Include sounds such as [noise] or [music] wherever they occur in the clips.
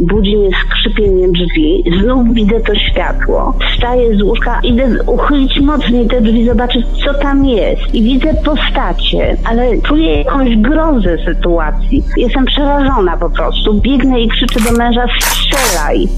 Budzi mnie skrzypienie drzwi, znów widzę to światło. Wstaję z łóżka, idę uchylić mocniej te drzwi, zobaczyć co tam jest. I widzę postacie, ale czuję jakąś grozę sytuacji. Jestem przerażona po prostu. Biegnę i krzyczę do męża, strzelaj.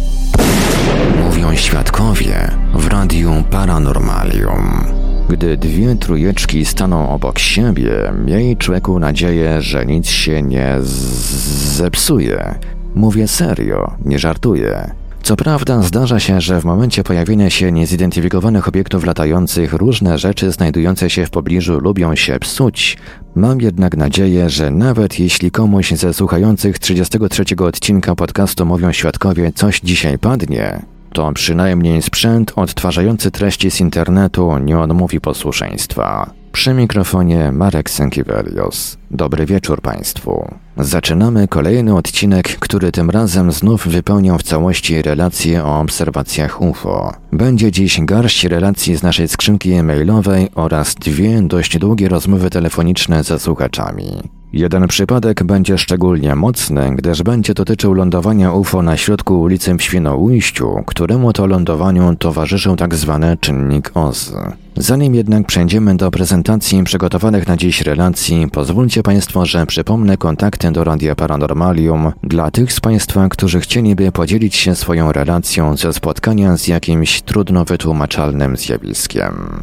Mówią świadkowie w radiu Paranormalium. Gdy dwie trójeczki staną obok siebie, miej człowieku nadzieję, że nic się nie zepsuje. Mówię serio, nie żartuję. Co prawda zdarza się, że w momencie pojawienia się niezidentyfikowanych obiektów latających różne rzeczy znajdujące się w pobliżu lubią się psuć. Mam jednak nadzieję, że nawet jeśli komuś ze słuchających 33 odcinka podcastu Mówią Świadkowie coś dzisiaj padnie, to przynajmniej sprzęt odtwarzający treści z internetu nie odmówi posłuszeństwa. Przy mikrofonie Marek Sękiewelios. Dobry wieczór Państwu. Zaczynamy kolejny odcinek, który tym razem znów wypełnią w całości relacje o obserwacjach UFO. Będzie dziś garść relacji z naszej skrzynki e-mailowej oraz dwie dość długie rozmowy telefoniczne ze słuchaczami. Jeden przypadek będzie szczególnie mocny, gdyż będzie dotyczył lądowania UFO na środku ulicy w Świnoujściu, któremu to lądowaniu towarzyszył tak zwany czynnik OZ. Zanim jednak przejdziemy do prezentacji przygotowanych na dziś relacji, pozwólcie Państwo, że przypomnę kontakty do Radia Paranormalium dla tych z Państwa, którzy chcieliby podzielić się swoją relacją ze spotkania z jakimś trudno wytłumaczalnym zjawiskiem.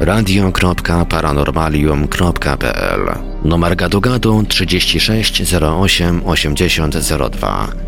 radio.paranormalium.pl Numer gadu gadu 36 08 8002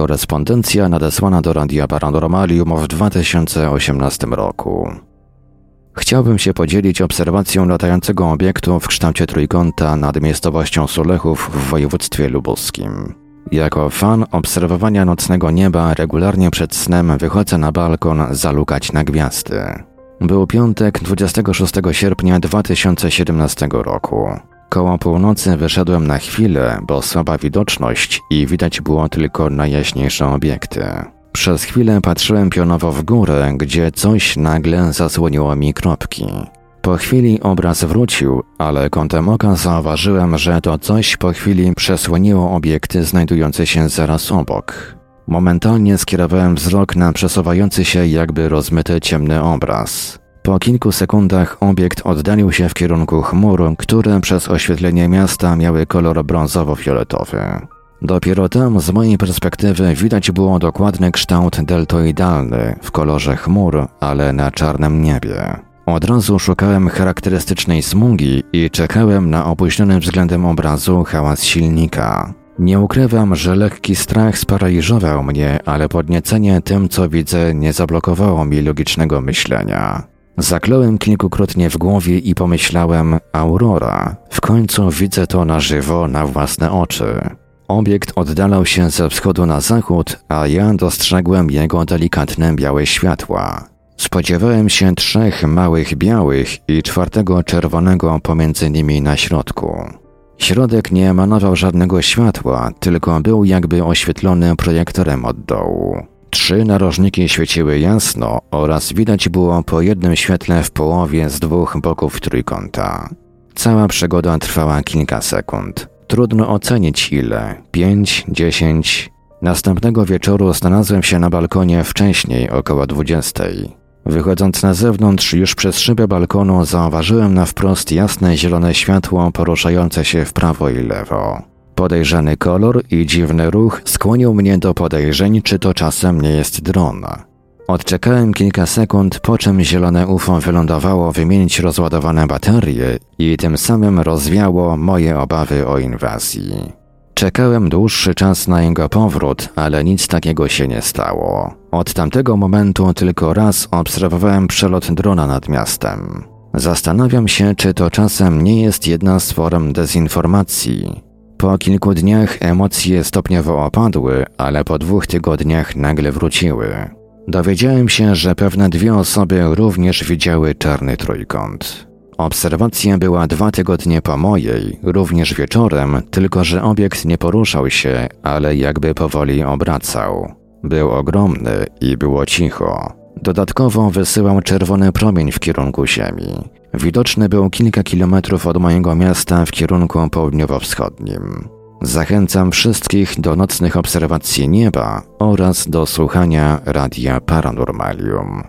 Korespondencja nadesłana do Radia Paranormalium w 2018 roku. Chciałbym się podzielić obserwacją latającego obiektu w kształcie trójkąta nad miejscowością Sulechów w województwie lubuskim. Jako fan obserwowania nocnego nieba regularnie przed snem wychodzę na balkon zalukać na gwiazdy. Był piątek 26 sierpnia 2017 roku. Koło północy wyszedłem na chwilę, bo słaba widoczność i widać było tylko najjaśniejsze obiekty. Przez chwilę patrzyłem pionowo w górę, gdzie coś nagle zasłoniło mi kropki. Po chwili obraz wrócił, ale kątem oka zauważyłem, że to coś po chwili przesłoniło obiekty znajdujące się zaraz obok. Momentalnie skierowałem wzrok na przesuwający się jakby rozmyty ciemny obraz. Po kilku sekundach obiekt oddalił się w kierunku chmur, które przez oświetlenie miasta miały kolor brązowo-fioletowy. Dopiero tam z mojej perspektywy widać było dokładny kształt deltoidalny w kolorze chmur, ale na czarnym niebie. Od razu szukałem charakterystycznej smugi i czekałem na opóźniony względem obrazu hałas silnika. Nie ukrywam, że lekki strach sparaliżował mnie, ale podniecenie tym, co widzę, nie zablokowało mi logicznego myślenia. Zakląłem kilkukrotnie w głowie i pomyślałem: Aurora, w końcu widzę to na żywo, na własne oczy. Obiekt oddalał się ze wschodu na zachód, a ja dostrzegłem jego delikatne białe światła. Spodziewałem się trzech małych białych i czwartego czerwonego pomiędzy nimi na środku. Środek nie emanował żadnego światła, tylko był jakby oświetlony projektorem od dołu. Trzy narożniki świeciły jasno oraz widać było po jednym świetle w połowie z dwóch boków trójkąta. Cała przygoda trwała kilka sekund. Trudno ocenić ile pięć, dziesięć. Następnego wieczoru znalazłem się na balkonie wcześniej, około dwudziestej. Wychodząc na zewnątrz, już przez szybę balkonu zauważyłem na wprost jasne zielone światło poruszające się w prawo i lewo. Podejrzany kolor i dziwny ruch skłonił mnie do podejrzeń, czy to czasem nie jest dron. Odczekałem kilka sekund, po czym zielone UFO wylądowało wymienić rozładowane baterie i tym samym rozwiało moje obawy o inwazji. Czekałem dłuższy czas na jego powrót, ale nic takiego się nie stało. Od tamtego momentu tylko raz obserwowałem przelot drona nad miastem. Zastanawiam się, czy to czasem nie jest jedna z form dezinformacji. Po kilku dniach emocje stopniowo opadły, ale po dwóch tygodniach nagle wróciły. Dowiedziałem się, że pewne dwie osoby również widziały czarny trójkąt. Obserwacja była dwa tygodnie po mojej, również wieczorem, tylko że obiekt nie poruszał się, ale jakby powoli obracał. Był ogromny i było cicho. Dodatkowo wysyłał czerwony promień w kierunku Ziemi. Widoczny był kilka kilometrów od mojego miasta w kierunku południowo-wschodnim. Zachęcam wszystkich do nocnych obserwacji nieba oraz do słuchania radia Paranormalium.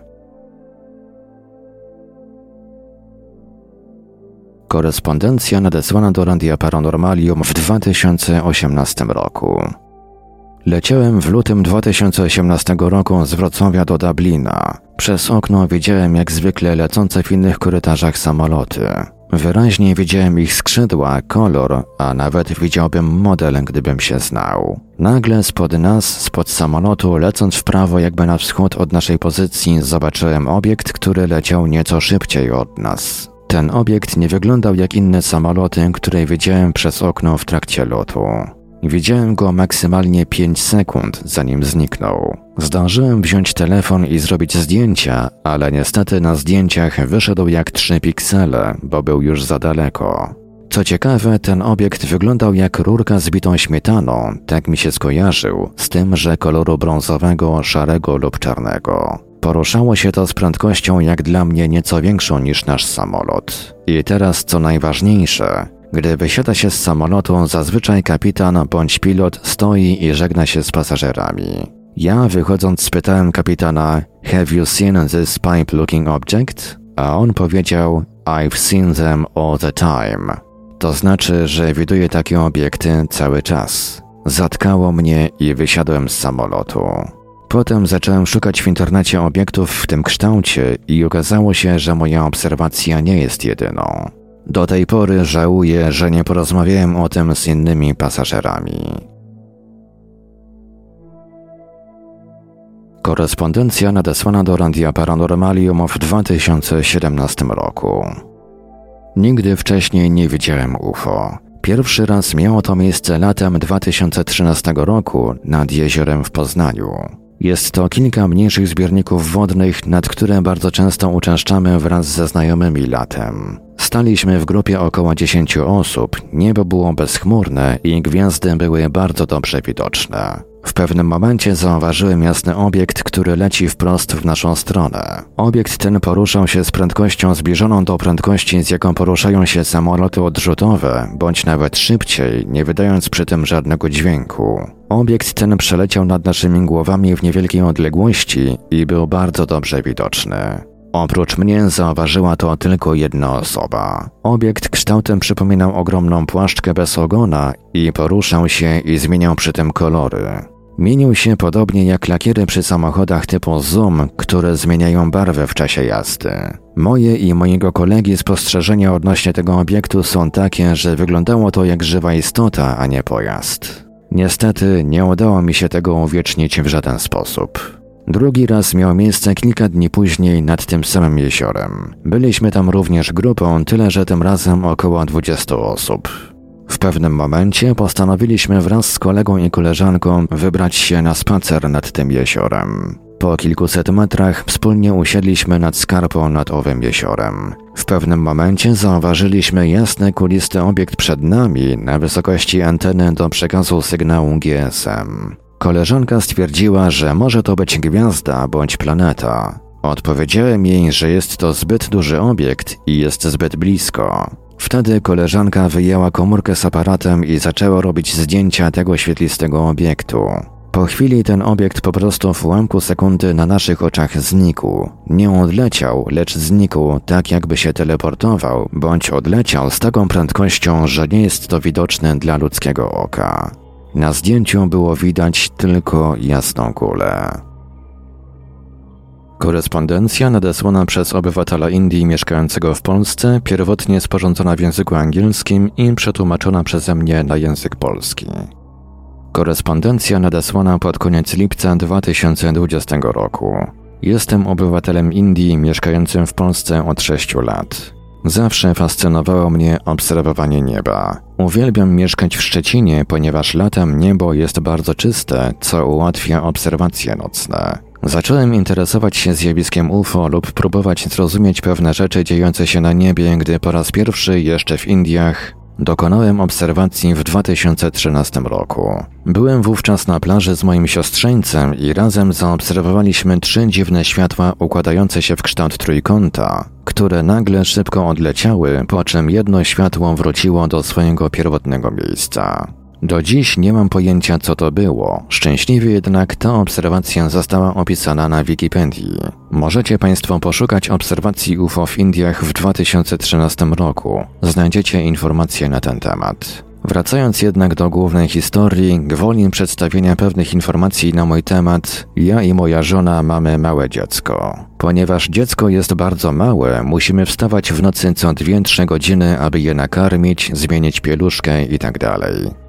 Korespondencja nadesłana do Radia Paranormalium w 2018 roku. Leciałem w lutym 2018 roku z Wrocławia do Dublina. Przez okno widziałem jak zwykle lecące w innych korytarzach samoloty. Wyraźnie widziałem ich skrzydła, kolor, a nawet widziałbym model, gdybym się znał. Nagle spod nas, spod samolotu, lecąc w prawo jakby na wschód od naszej pozycji, zobaczyłem obiekt, który leciał nieco szybciej od nas. Ten obiekt nie wyglądał jak inne samoloty, które widziałem przez okno w trakcie lotu. Widziałem go maksymalnie 5 sekund, zanim zniknął. Zdążyłem wziąć telefon i zrobić zdjęcia, ale niestety na zdjęciach wyszedł jak 3 piksele, bo był już za daleko. Co ciekawe, ten obiekt wyglądał jak rurka z bitą śmietaną, tak mi się skojarzył, z tym, że koloru brązowego, szarego lub czarnego. Poruszało się to z prędkością jak dla mnie nieco większą niż nasz samolot. I teraz co najważniejsze, gdy wysiada się z samolotu, zazwyczaj kapitan bądź pilot stoi i żegna się z pasażerami. Ja wychodząc spytałem kapitana Have you seen this pipe looking object? A on powiedział I've seen them all the time. To znaczy, że widuję takie obiekty cały czas. Zatkało mnie i wysiadłem z samolotu. Potem zacząłem szukać w internecie obiektów w tym kształcie i okazało się, że moja obserwacja nie jest jedyną. Do tej pory żałuję, że nie porozmawiałem o tym z innymi pasażerami. Korespondencja nadesłana do Randia Paranormalium w 2017 roku. Nigdy wcześniej nie widziałem UFO. Pierwszy raz miało to miejsce latem 2013 roku nad jeziorem w Poznaniu. Jest to kilka mniejszych zbiorników wodnych, nad które bardzo często uczęszczamy wraz ze znajomymi latem. Staliśmy w grupie około 10 osób, niebo było bezchmurne i gwiazdy były bardzo dobrze widoczne. W pewnym momencie zauważyłem jasny obiekt, który leci wprost w naszą stronę. Obiekt ten poruszał się z prędkością zbliżoną do prędkości, z jaką poruszają się samoloty odrzutowe, bądź nawet szybciej, nie wydając przy tym żadnego dźwięku. Obiekt ten przeleciał nad naszymi głowami w niewielkiej odległości i był bardzo dobrze widoczny. Oprócz mnie zauważyła to tylko jedna osoba. Obiekt kształtem przypominał ogromną płaszczkę bez ogona i poruszał się i zmieniał przy tym kolory. Mienił się podobnie jak lakiery przy samochodach typu Zoom, które zmieniają barwę w czasie jazdy. Moje i mojego kolegi spostrzeżenia odnośnie tego obiektu są takie, że wyglądało to jak żywa istota, a nie pojazd. Niestety nie udało mi się tego uwiecznić w żaden sposób. Drugi raz miał miejsce kilka dni później nad tym samym jeziorem. Byliśmy tam również grupą, tyle że tym razem około 20 osób. W pewnym momencie postanowiliśmy wraz z kolegą i koleżanką wybrać się na spacer nad tym jeziorem. Po kilkuset metrach wspólnie usiedliśmy nad skarpą nad owym jeziorem. W pewnym momencie zauważyliśmy jasny, kulisty obiekt przed nami na wysokości anteny do przekazu sygnału GSM. Koleżanka stwierdziła, że może to być gwiazda bądź planeta. Odpowiedziałem jej, że jest to zbyt duży obiekt i jest zbyt blisko. Wtedy koleżanka wyjęła komórkę z aparatem i zaczęła robić zdjęcia tego świetlistego obiektu. Po chwili ten obiekt po prostu w ułamku sekundy na naszych oczach znikł. Nie odleciał, lecz znikł tak jakby się teleportował, bądź odleciał z taką prędkością, że nie jest to widoczne dla ludzkiego oka. Na zdjęciu było widać tylko jasną kulę. Korespondencja nadesłana przez obywatela Indii mieszkającego w Polsce, pierwotnie sporządzona w języku angielskim i przetłumaczona przeze mnie na język polski. Korespondencja nadesłana pod koniec lipca 2020 roku. Jestem obywatelem Indii mieszkającym w Polsce od 6 lat. Zawsze fascynowało mnie obserwowanie nieba. Uwielbiam mieszkać w Szczecinie, ponieważ latem niebo jest bardzo czyste, co ułatwia obserwacje nocne. Zacząłem interesować się zjawiskiem UFO lub próbować zrozumieć pewne rzeczy dziejące się na niebie, gdy po raz pierwszy jeszcze w Indiach Dokonałem obserwacji w 2013 roku. Byłem wówczas na plaży z moim siostrzeńcem i razem zaobserwowaliśmy trzy dziwne światła układające się w kształt trójkąta, które nagle szybko odleciały, po czym jedno światło wróciło do swojego pierwotnego miejsca. Do dziś nie mam pojęcia, co to było. Szczęśliwie jednak ta obserwacja została opisana na Wikipedii. Możecie Państwo poszukać obserwacji UFO w Indiach w 2013 roku. Znajdziecie informacje na ten temat. Wracając jednak do głównej historii, gwoli przedstawienia pewnych informacji na mój temat, ja i moja żona mamy małe dziecko. Ponieważ dziecko jest bardzo małe, musimy wstawać w nocy co 2-3 godziny, aby je nakarmić, zmienić pieluszkę itd.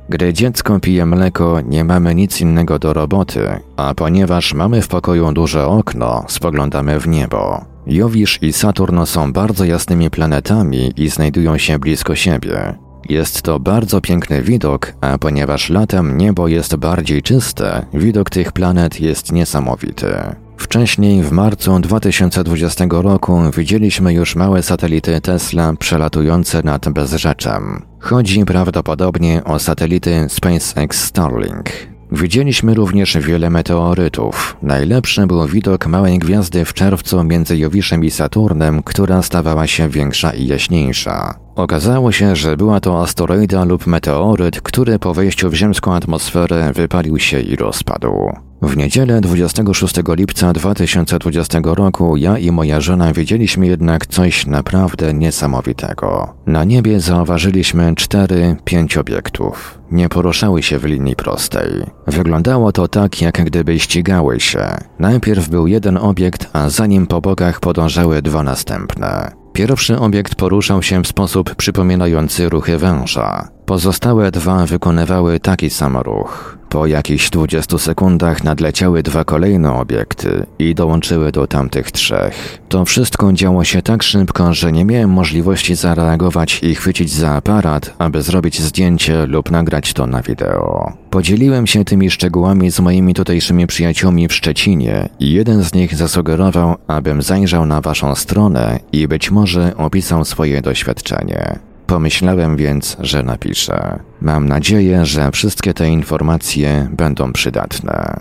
Gdy dziecko pije mleko, nie mamy nic innego do roboty, a ponieważ mamy w pokoju duże okno, spoglądamy w niebo. Jowisz i Saturn są bardzo jasnymi planetami i znajdują się blisko siebie. Jest to bardzo piękny widok, a ponieważ latem niebo jest bardziej czyste, widok tych planet jest niesamowity. Wcześniej, w marcu 2020 roku, widzieliśmy już małe satelity Tesla przelatujące nad Bezrzeczem. Chodzi prawdopodobnie o satelity SpaceX Starlink. Widzieliśmy również wiele meteorytów. Najlepszy był widok małej gwiazdy w czerwcu między Jowiszem i Saturnem, która stawała się większa i jaśniejsza. Okazało się, że była to asteroida lub meteoryt, który po wejściu w ziemską atmosferę wypalił się i rozpadł. W niedzielę 26 lipca 2020 roku ja i moja żona widzieliśmy jednak coś naprawdę niesamowitego. Na niebie zauważyliśmy cztery, pięć obiektów. Nie poruszały się w linii prostej. Wyglądało to tak, jak gdyby ścigały się. Najpierw był jeden obiekt, a za nim po bokach podążały dwa następne. Pierwszy obiekt poruszał się w sposób przypominający ruchy węża. Pozostałe dwa wykonywały taki sam ruch. Po jakichś 20 sekundach nadleciały dwa kolejne obiekty i dołączyły do tamtych trzech. To wszystko działo się tak szybko, że nie miałem możliwości zareagować i chwycić za aparat, aby zrobić zdjęcie lub nagrać to na wideo. Podzieliłem się tymi szczegółami z moimi tutejszymi przyjaciółmi w Szczecinie i jeden z nich zasugerował, abym zajrzał na waszą stronę i być może opisał swoje doświadczenie. Pomyślałem więc, że napiszę. Mam nadzieję, że wszystkie te informacje będą przydatne.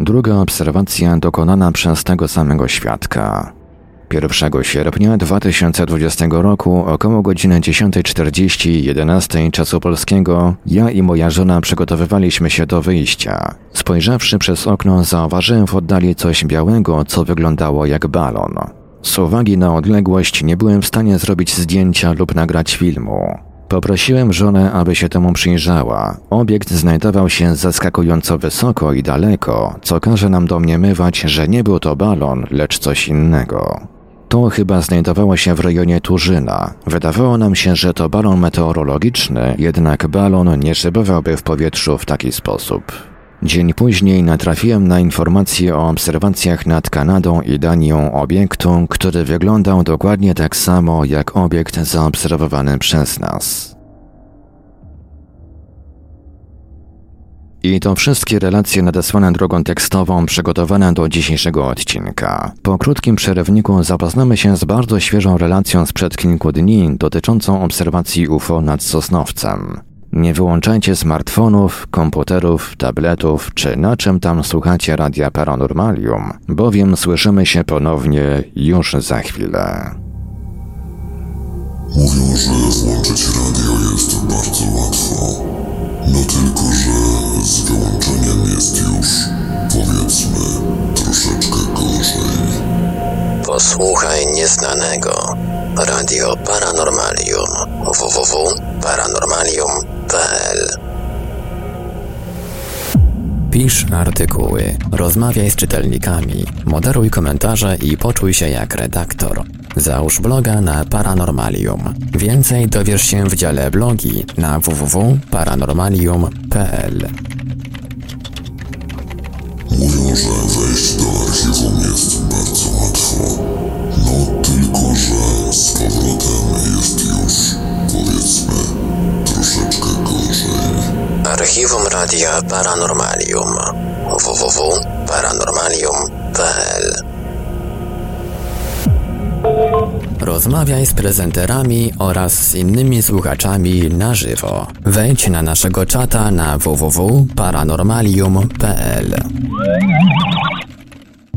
Druga obserwacja dokonana przez tego samego świadka. 1 sierpnia 2020 roku około godziny 10.40 11 czasu polskiego ja i moja żona przygotowywaliśmy się do wyjścia. Spojrzawszy przez okno zauważyłem w oddali coś białego, co wyglądało jak balon. Z uwagi na odległość nie byłem w stanie zrobić zdjęcia lub nagrać filmu. Poprosiłem żonę, aby się temu przyjrzała. Obiekt znajdował się zaskakująco wysoko i daleko, co każe nam domniemywać, że nie był to balon, lecz coś innego. To chyba znajdowało się w rejonie Turzyna. Wydawało nam się, że to balon meteorologiczny, jednak balon nie szybowałby w powietrzu w taki sposób. Dzień później natrafiłem na informacje o obserwacjach nad Kanadą i Danią obiektu, który wyglądał dokładnie tak samo jak obiekt zaobserwowany przez nas. I to wszystkie relacje nadesłane drogą tekstową przygotowane do dzisiejszego odcinka. Po krótkim przerywniku zapoznamy się z bardzo świeżą relacją sprzed kilku dni dotyczącą obserwacji UFO nad Sosnowcem. Nie wyłączajcie smartfonów, komputerów, tabletów czy na czym tam słuchacie radia Paranormalium, bowiem słyszymy się ponownie już za chwilę. Mówią, że włączyć radio jest bardzo łatwo. No tylko, że z wyłączeniem jest już, powiedzmy, troszeczkę gorzej. Posłuchaj nieznanego. Radio Paranormalium. www.paranormalium.pl Pisz artykuły, rozmawiaj z czytelnikami, moderuj komentarze i poczuj się jak redaktor. Załóż bloga na Paranormalium. Więcej dowiesz się w dziale blogi na www.paranormalium.pl. Mówią, że wejść do archiwum jest bardzo łatwo. No tylko, że z powrotem jest już, Archiwum Radia Paranormalium. www.paranormalium.pl Rozmawiaj z prezenterami oraz z innymi słuchaczami na żywo. Wejdź na naszego czata na www.paranormalium.pl.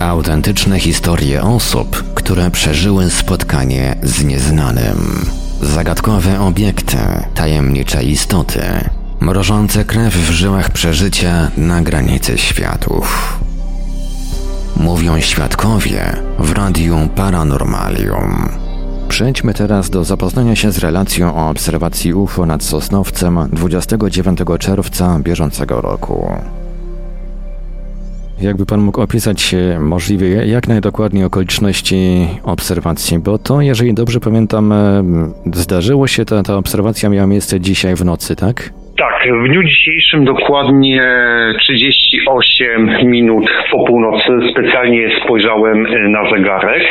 Autentyczne historie osób, które przeżyły spotkanie z nieznanym. Zagadkowe obiekty, tajemnicze istoty, mrożące krew w żyłach przeżycia na granicy światów. Mówią świadkowie w Radiu Paranormalium. Przejdźmy teraz do zapoznania się z relacją o obserwacji UFO nad Sosnowcem 29 czerwca bieżącego roku. Jakby pan mógł opisać możliwie jak najdokładniej okoliczności obserwacji, bo to, jeżeli dobrze pamiętam, zdarzyło się, ta, ta obserwacja miała miejsce dzisiaj w nocy, tak? Tak, w dniu dzisiejszym dokładnie 38 minut po północy specjalnie spojrzałem na zegarek.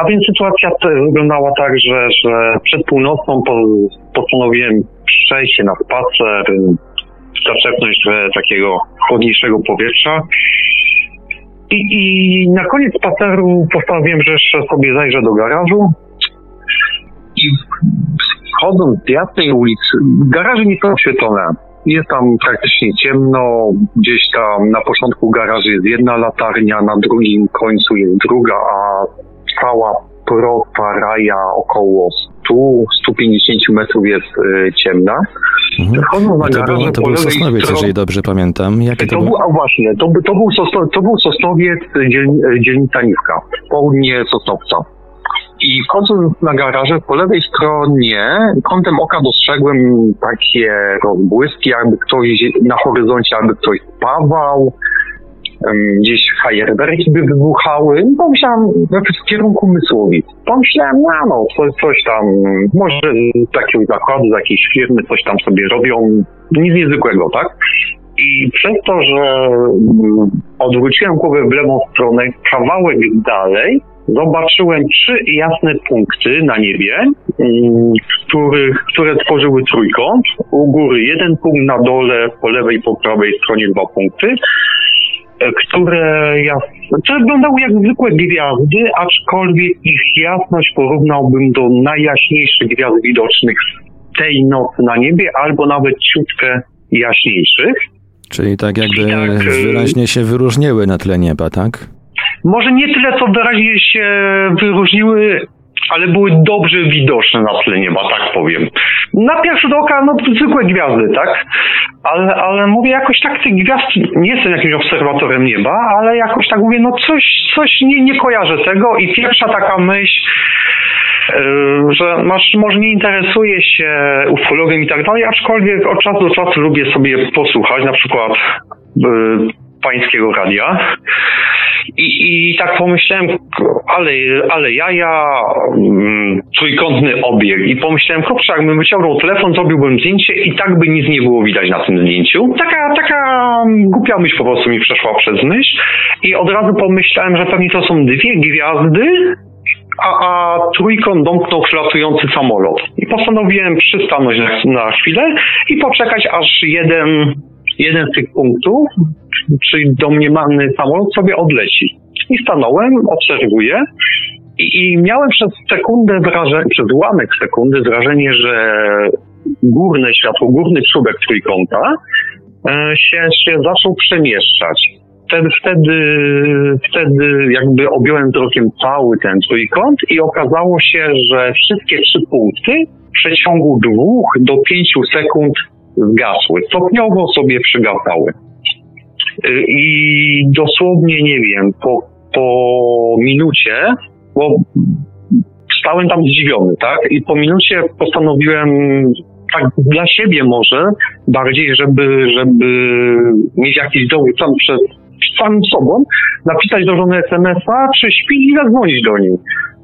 A więc sytuacja wyglądała tak, że, że przed północą postanowiłem przejść się na spacer, zaczepnąć takiego chłodniejszego powietrza. I, I na koniec spaceru postanowiłem, że jeszcze sobie zajrzę do garażu. I wchodząc z jasnej ulicy, garaże nie są oświetlone. Jest tam praktycznie ciemno, gdzieś tam na początku garażu jest jedna latarnia, na drugim końcu jest druga, a cała prosta raja około 100-150 metrów jest y, ciemna. Mhm. to, był, to był Sosnowiec, stron... jeżeli dobrze pamiętam. Jakie to, to był? A właśnie, to, to, był Sosno, to był Sosnowiec, dziel, dzielnica Niwka, południe Sosnowca. I wchodząc na garaże, po lewej stronie kątem oka dostrzegłem takie rozbłyski, jakby ktoś na horyzoncie, jakby ktoś spawał, gdzieś fajerwerki by wybuchały, no pomyślałem w kierunku Mysłowic. Pomyślałem, no, no coś, coś tam, może z jakiegoś zakładu, z jakiejś firmy coś tam sobie robią, nic niezwykłego, tak? I przez to, że odwróciłem głowę w lewą stronę, kawałek dalej, zobaczyłem trzy jasne punkty na niebie, mm, które tworzyły trójkąt. U góry jeden punkt, na dole, po lewej po prawej stronie dwa punkty, które, jas... które wyglądały jak zwykłe gwiazdy, aczkolwiek ich jasność porównałbym do najjaśniejszych gwiazd widocznych tej nocy na niebie, albo nawet ciutkę jaśniejszych. Czyli tak jakby Tak, wyraźnie się wyróżniły na tle nieba, tak? Może nie tyle, co wyraźnie się wyróżniły, ale były dobrze widoczne na tle nieba, tak powiem. Na pierwszy rzut oka, no zwykłe gwiazdy, tak? Ale, ale mówię jakoś tak tych gwiazd, nie jestem jakimś obserwatorem nieba, ale jakoś tak mówię, no coś, coś nie, nie kojarzę tego i pierwsza taka myśl, yy, że masz, może nie interesuje się ufologiem i tak dalej, aczkolwiek od czasu do czasu lubię sobie posłuchać, na przykład yy, pańskiego radia. I, I tak pomyślałem, ale, ale jaja, mm, trójkątny obieg. I pomyślałem, kurczę, jakbym wyciągnął telefon, zrobiłbym zdjęcie i tak by nic nie było widać na tym zdjęciu. Taka, taka głupia myśl po prostu mi przeszła przez myśl. I od razu pomyślałem, że pewnie to są dwie gwiazdy, a, a trójkąt domknął przelatujący samolot. I postanowiłem przystanąć na, na chwilę i poczekać, aż jeden, jeden z tych punktów, czyli domniemany samolot, sobie odleci. I stanąłem, obserwuję i, i miałem przez sekundę wrażenie, przez ułamek sekundy wrażenie, że górne światło, górny czubek trójkąta e, się, się zaczął przemieszczać wtedy, wtedy, wtedy jakby objąłem wzrokiem cały ten trójkąt i okazało się, że wszystkie trzy punkty w przeciągu dwóch do pięciu sekund zgasły. Stopniowo sobie przygasały. Y, I dosłownie, nie wiem, po, po minucie, bo stałem tam zdziwiony, tak? I po minucie postanowiłem tak dla siebie może bardziej, żeby, żeby mieć jakiś dowód sam przed samym sobą, napisać do żony SMS-a, czy śpi i zadzwonić do niej.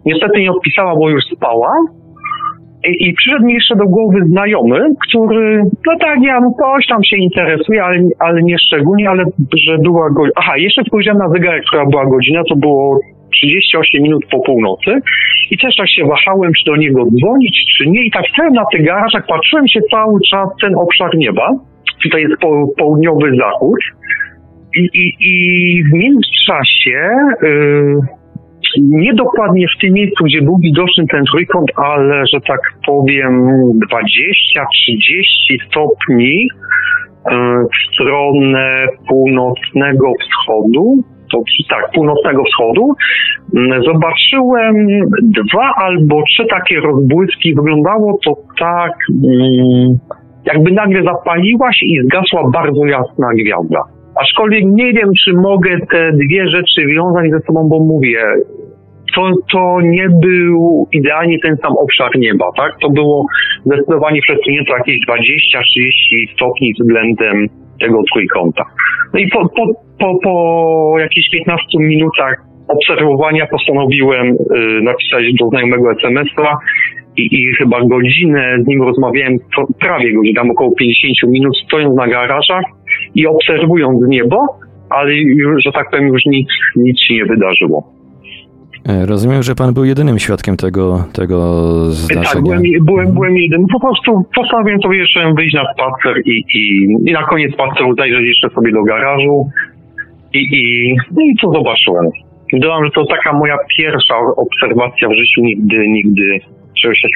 Niestety nie odpisała, bo już spała. I, I przyszedł mi jeszcze do głowy znajomy, który, no tak, ja coś tam się interesuje, ale, ale nie szczególnie, ale że była godzina. Aha, jeszcze spojrzałem na zegarek, która była godzina, to było 38 minut po północy i też tak się wahałem, czy do niego dzwonić, czy nie. I tak stałem na tych garażach, patrzyłem się cały czas ten obszar nieba. Tutaj jest po, południowy zachód. I, i, i w międzyczasie, yy, nie dokładnie w tym miejscu, gdzie był widoczny ten trójkąt, ale że tak powiem 20-30 stopni yy, w stronę północnego wschodu, to tak, północnego wschodu, zobaczyłem dwa albo trzy takie rozbłyski. Wyglądało to tak, jakby nagle zapaliła się i zgasła bardzo jasna gwiazda. Aczkolwiek nie wiem, czy mogę te dwie rzeczy wiązać ze sobą, bo mówię, to, to nie był idealnie ten sam obszar nieba, tak? To było zdecydowanie przesunięte jakieś 20-30 stopni względem tego trójkąta. No i po, po, po, po jakichś 15 minutach obserwowania postanowiłem y, napisać do znajomego SMS-a i, i chyba godzinę z nim rozmawiałem, prawie godzinę, około 50 minut, stojąc na garażach i obserwując niebo, ale że tak powiem, już nic, nic się nie wydarzyło. E, Rozumiem, że pan był jedynym świadkiem tego, tego zdarzenia. Tak, byłem, byłem, byłem jeden. Po prostu postanowiłem sobie jeszcze wyjść na spacer i, i, i na koniec spaceru zajrzeć jeszcze sobie do garażu i, i, no i co zobaczyłem. Dodam, że to taka moja pierwsza obserwacja w życiu, nigdy, nigdy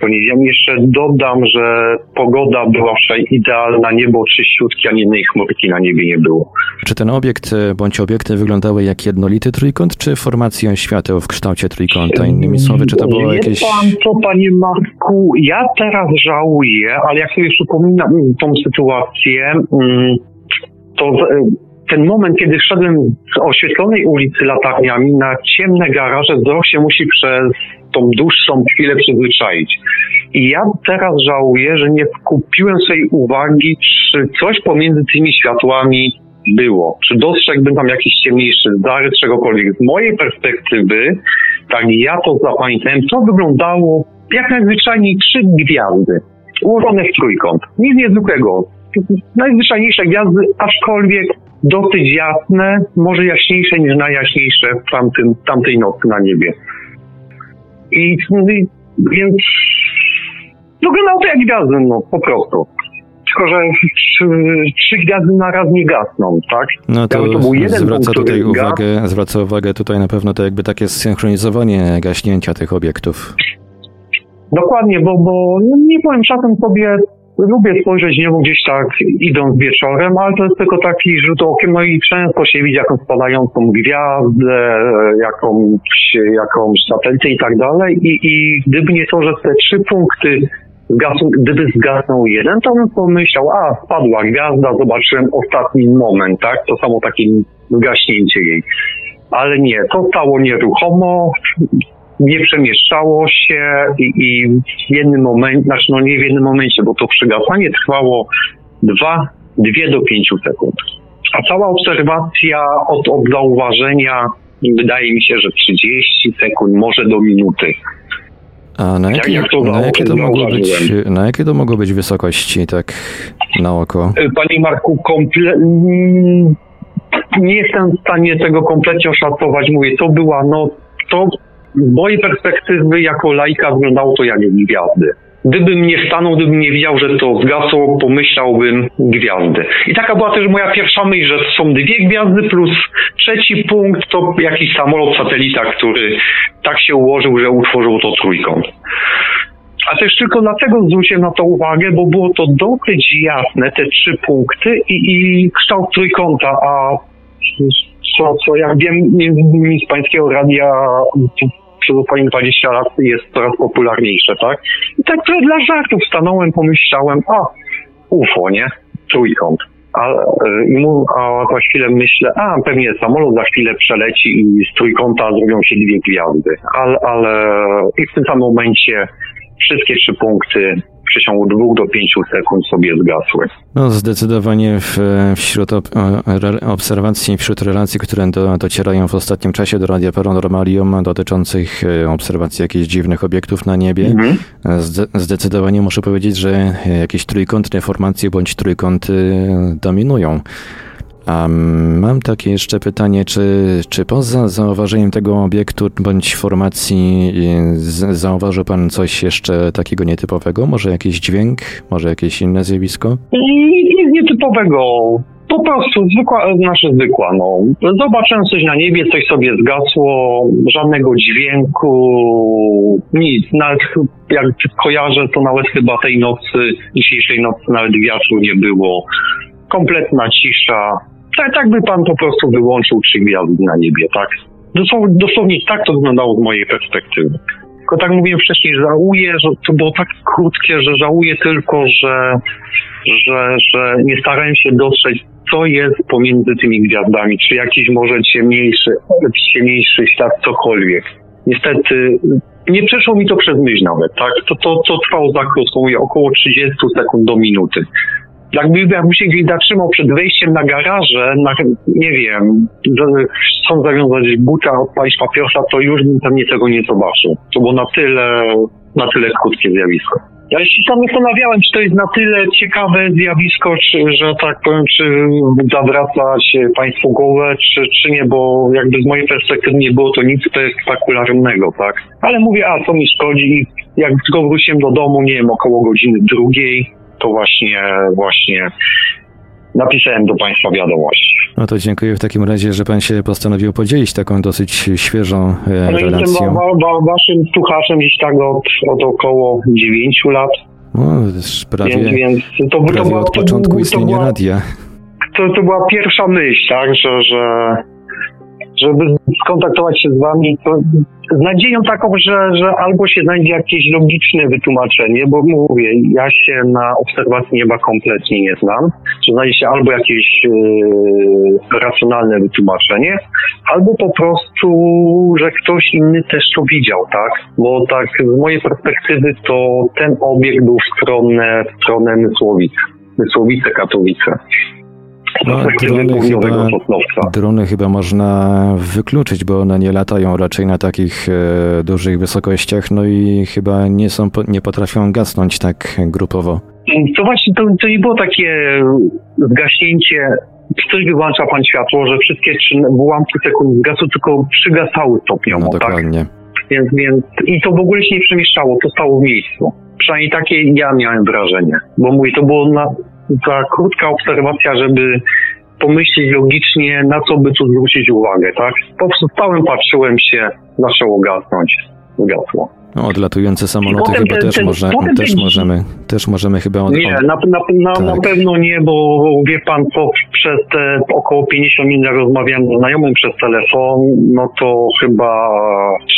nie wiem. Jeszcze dodam, że pogoda była wczoraj idealna, niebo czyściutkie, ani jednej chmurki na niebie nie było. Czy ten obiekt e, bądź obiekty wyglądały jak jednolity trójkąt, czy formację świateł w kształcie trójkąta? Innymi słowy, czy to było Wie jakieś... pan co, panie Marku, ja teraz żałuję, ale jak sobie przypominam tą sytuację, mm, to ten moment, kiedy szedłem z oświetlonej ulicy latarniami na ciemne garaże, wzrok się musi przez tą dłuższą chwilę przyzwyczaić. I ja teraz żałuję, że nie kupiłem swojej uwagi, czy coś pomiędzy tymi światłami było. Czy dostrzegłbym tam jakiś ciemniejszy zarys, czegokolwiek. Z mojej perspektywy, tak ja to zapamiętałem, to wyglądało jak najzwyczajniej trzy gwiazdy, ułożone w trójkąt. Nic niezwykłego. Najzwyczajniejsze gwiazdy, aczkolwiek dosyć jasne, może jaśniejsze niż najjaśniejsze w tamtym, tamtej nocy na niebie. I, i więc wyglądało to jak gwiazdy, no po prostu. Tylko, że trzy, trzy gwiazdy na raz nie gasną, tak? No to, Jakby był jeden zwraca punkt, tutaj uwagę, zwraca uwagę tutaj na pewno to jakby takie synchronizowanie gaśnięcia tych obiektów. Dokładnie, bo, bo no nie powiem, czasem sobie lubię spojrzeć niebo gdzieś tak idąc wieczorem, ale to jest tylko taki rzut okiem, no i często się widzi jakąś spadającą gwiazdę, jakąś, jakąś satelitę i tak dalej i, i gdyby nie to, że te trzy punkty zgasł, gdyby zgasnął jeden, to bym pomyślał, a spadła gwiazda, zobaczyłem ostatni moment, tak? To samo takie zgaśnięcie jej. Ale nie, to stało nieruchomo, nie przemieszczało się i, i w jednym momencie, znaczy no nie w jednym momencie, bo to przygasanie trwało dwa, dwie do pięciu sekund. A cała obserwacja od, od zauważenia wydaje mi się, że 30 sekund, może do minuty. A na jakie, jak to na jakie, to, mogło być, na jakie to mogło być wysokości, tak na oko? Panie Marku, komple... mm, nie jestem w stanie tego kompletnie oszacować. Mówię, to była noc, to z mojej perspektywy jako laika wyglądało to jak gwiazdy. Gdybym nie stanął, gdybym nie widział, że to zgasło, pomyślałbym gwiazdy. I taka była też moja pierwsza myśl, że są dwie gwiazdy plus trzeci punkt to jakiś samolot, satelita, który tak się ułożył, że utworzył to trójkąt. A też tylko dlatego zwróciłem na to uwagę, bo było to dosyć jasne, te trzy punkty i, i kształt trójkąta, a co, co ja wiem innymi z pańskiego radia przez ostatnie 20 lat jest coraz popularniejsze, tak? I tak trochę dla żartów stanąłem, pomyślałem, a UFO, nie? Trójkąt. A, e, a za chwilę myślę, a pewnie samolot za chwilę przeleci i z trójkąta zrobią się dwie gwiazdy. Ale, ale i w tym samym momencie wszystkie trzy punkty przeciągu dwóch do pięciu sekund sobie zgasły. No zdecydowanie w, wśród ob, obserwacji, wśród relacji, które do, docierają w ostatnim czasie do Radia Paranormalium dotyczących e, obserwacji jakichś dziwnych obiektów na niebie, Mhm. zde, zdecydowanie muszę powiedzieć, że jakieś trójkątne formacje bądź trójkąty dominują. A mam takie jeszcze pytanie, czy, czy poza zauważeniem tego obiektu bądź formacji y, zauważył pan coś jeszcze takiego nietypowego? Może jakiś dźwięk, może jakieś inne zjawisko? Nic nietypowego. Po prostu zwykła, znaczy zwykła, no. Zobaczyłem coś na niebie, coś sobie zgasło, żadnego dźwięku, nic. Nawet jak kojarzę, to nawet chyba tej nocy, dzisiejszej nocy nawet wiatru nie było. Kompletna cisza. Tak, tak by pan po prostu wyłączył trzy gwiazdy na niebie, tak? Dosłownie, dosłownie tak to wyglądało z mojej perspektywy. Tylko tak mówiłem wcześniej, żałuję, że to było tak krótkie, że żałuję tylko, że, że, że nie starałem się dostrzec, co jest pomiędzy tymi gwiazdami, czy jakiś może ciemniejszy, ciemniejszy świat, cokolwiek. Niestety nie przeszło mi to przez myśl nawet, tak? To, to, to trwało za krótko, mówię, około 30 sekund do minuty. Jakby, jakby się gdzieś zatrzymał przed wejściem na garaże, na, nie wiem, że chcą zawiązać buta, odpalić papierosa, to już bym pewnie tego nie zobaczył. To było na tyle, na tyle krótkie zjawisko. Ja się tam zastanawiałem, czy to jest na tyle ciekawe zjawisko, czy, że tak powiem, czy zawraca się państwu głowę, czy, czy nie, bo jakby z mojej perspektywy nie było to nic spektakularnego, tak? Ale mówię, a co mi szkodzi, jak tylko wróciłem do domu, nie wiem, około godziny drugiej, to właśnie, właśnie napisałem do Państwa wiadomość. No to dziękuję w takim razie, że pan się postanowił podzielić taką dosyć świeżą e, No jestem relacją. wa, wa, waszym słuchaczem gdzieś tak od, od około 9 lat, No, prawie, więc, więc to, to, prawie była, od to, początku to, istnienia była, radia. to, to była pierwsza myśl, tak, że, że żeby skontaktować się z wami, z nadzieją taką, że, że albo się znajdzie jakieś logiczne wytłumaczenie, bo mówię, ja się na obserwacji nieba kompletnie nie znam, że znajdzie się albo jakieś yy, racjonalne wytłumaczenie, albo po prostu, że ktoś inny też to widział, tak? Bo tak z mojej perspektywy to ten obiekt był w stronę, w stronę Mysłowic. Mysłowice, Katowice. No, drony chyba, drony chyba można wykluczyć, bo one nie latają raczej na takich e, dużych wysokościach, no i chyba nie są, nie potrafią gasnąć tak grupowo. To właśnie, to, to nie było takie zgaśnięcie, coś wyłącza pan światło, że wszystkie trzy ułamki sekund zgasły, tylko przygasały stopniowo, No tak? dokładnie. Więc, więc i to w ogóle się nie przemieszczało, to stało w miejscu. Przynajmniej takie ja miałem wrażenie. Bo mówię, to było na, za krótka obserwacja, żeby pomyśleć logicznie, na co by tu zwrócić uwagę, tak? Po prostu stałem, patrzyłem się, zaczęło gasnąć. Gasło. No, odlatujące samoloty chyba ten- też, ten- może, też ten- możemy, też możemy chyba od, Nie, na, na, na, na Tak. pewno nie, bo wie pan, po, przez te około 50 minut, jak rozmawiałem z znajomym przez telefon, no to chyba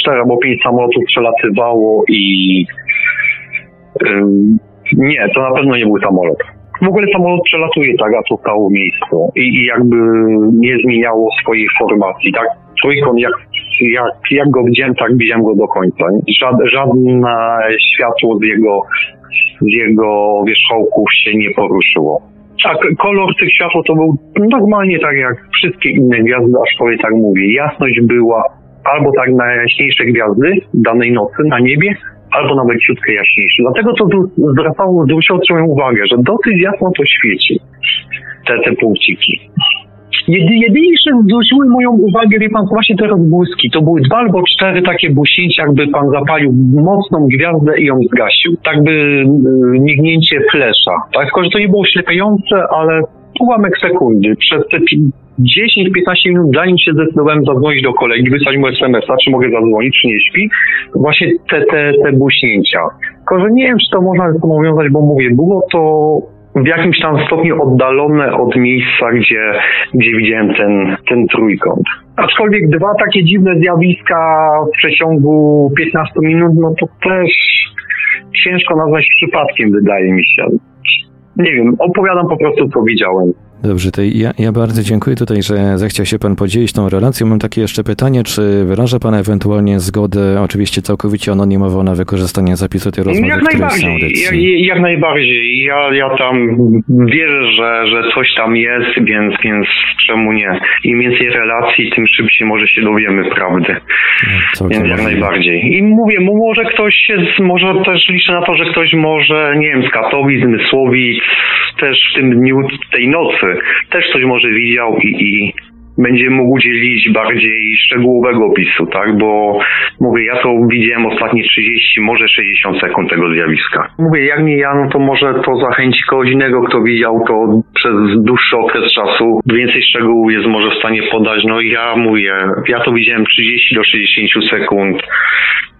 4 albo 5 samolotów przelatywało i ym, nie, to na pewno nie był samolot. W ogóle samolot przelatuje tak, a to stało miejscu i, i jakby nie zmieniało swojej formacji, tak? Trójkąt, jak, jak, jak go widziałem, tak widziałem go do końca. Żad, żadne światło z jego z jego wierzchołków się nie poruszyło. A k- kolor tych światła to był normalnie tak jak wszystkie inne gwiazdy, aczkolwiek tak mówię. Jasność była albo tak najjaśniejsze gwiazdy danej nocy na niebie, albo nawet ciutkę jaśniejsze. Dlatego to zwracało, zwróciło moją uwagę, że dosyć jasno to świeci, te, te punkciki. Jedy, jedyniejsze zwróciły moją uwagę, wie pan, właśnie te rozbłyski. To były dwa albo cztery takie błyśnięcia, jakby pan zapalił mocną gwiazdę i ją zgasił. Tak by y, mignięcie flesza. Tak, tylko że to nie było ślepiające, ale ułamek sekundy. Przez te pi- 10-15 minut, zanim się zdecydowałem zadzwonić do kolegi, wysłać mu SMS-a, czy mogę zadzwonić, czy nie śpi, właśnie te, te, te błyśnięcia. Tylko, że nie wiem, czy to można ze sobą wiązać, bo mówię, było to w jakimś tam stopniu oddalone od miejsca, gdzie, gdzie widziałem ten, ten trójkąt. Aczkolwiek dwa takie dziwne zjawiska w przeciągu 15 minut, no to też ciężko nazwać przypadkiem, wydaje mi się. Nie wiem, opowiadam po prostu, co widziałem. Dobrze, to ja, ja bardzo dziękuję tutaj, że zechciał się Pan podzielić tą relacją. Mam takie jeszcze pytanie, czy wyraża Pan ewentualnie zgodę, oczywiście całkowicie anonimowo, na wykorzystanie zapisu tej rozmowy jak najbardziej, jak, jak najbardziej. Ja, ja tam wierzę, że, że coś tam jest, więc, więc czemu nie? Im więcej relacji, tym szybciej może się dowiemy prawdy. Całkiem Więc jak najbardziej. I mówię, mu może ktoś się, może też liczę na to, że ktoś może, nie wiem, z Katowic, Mysłowic, też w tym dniu, tej nocy, też coś może widział i, i będzie mógł udzielić bardziej szczegółowego opisu, tak? Bo mówię, ja to widziałem ostatnie 30, może 60 sekund tego zjawiska. Mówię, jak nie ja, no to może to zachęci kogoś innego, kto widział to przez dłuższy okres czasu. Więcej szczegółów jest może w stanie podać. No ja mówię, ja to widziałem 30 do 60 sekund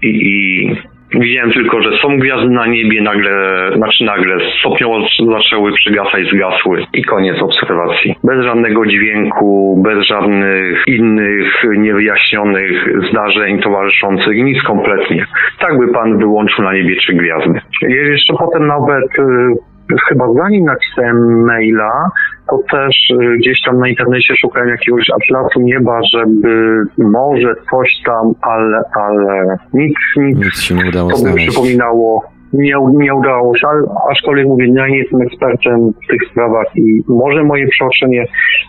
i, i widziałem tylko, że są gwiazdy na niebie, nagle, znaczy nagle stopniowo zaczęły przygasać, zgasły i koniec obserwacji. Bez żadnego dźwięku, bez żadnych innych niewyjaśnionych zdarzeń towarzyszących, nic kompletnie. Tak by pan wyłączył na niebie trzy gwiazdy. Jeszcze potem nawet y, chyba zanim napisałem maila, to też y, gdzieś tam na internecie szukałem jakiegoś atlasu nieba, żeby może coś tam, ale, ale nic, nic, Nic się nie udało to by znaleźć. przypominało. Nie, nie udało się, aczkolwiek mówię, ja nie jestem ekspertem w tych sprawach i może moje przeoczenie,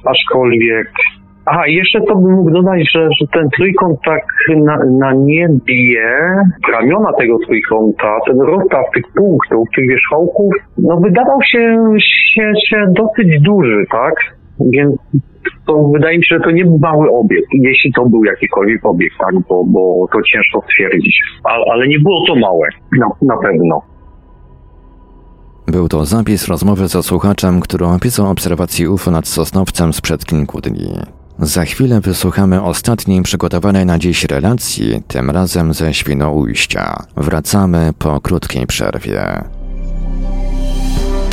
aczkolwiek Aha, jeszcze to bym mógł dodać, że, że ten trójkąt tak na, na niebie, ramiona tego trójkąta, ten rozstaw tych punktów, tych wierzchołków, no wydawał się, się, się dosyć duży, tak? Więc to wydaje mi się, że to nie był mały obiekt, jeśli to był jakikolwiek obiekt, tak? Bo, bo to ciężko stwierdzić. Ale, ale nie było to małe, na, na pewno. Był to zapis rozmowy ze słuchaczem, który opisał obserwację UFO nad Sosnowcem sprzed kilku dni. Za chwilę wysłuchamy ostatniej przygotowanej na dziś relacji, tym razem ze Świnoujścia. Wracamy po krótkiej przerwie.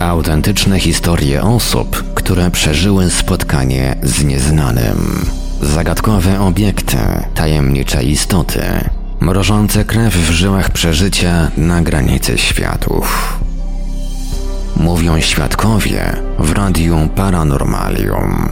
Autentyczne historie osób, które przeżyły spotkanie z nieznanym. Zagadkowe obiekty, tajemnicze istoty, mrożące krew w żyłach przeżycia na granicy światów. Mówią świadkowie w Radiu Paranormalium.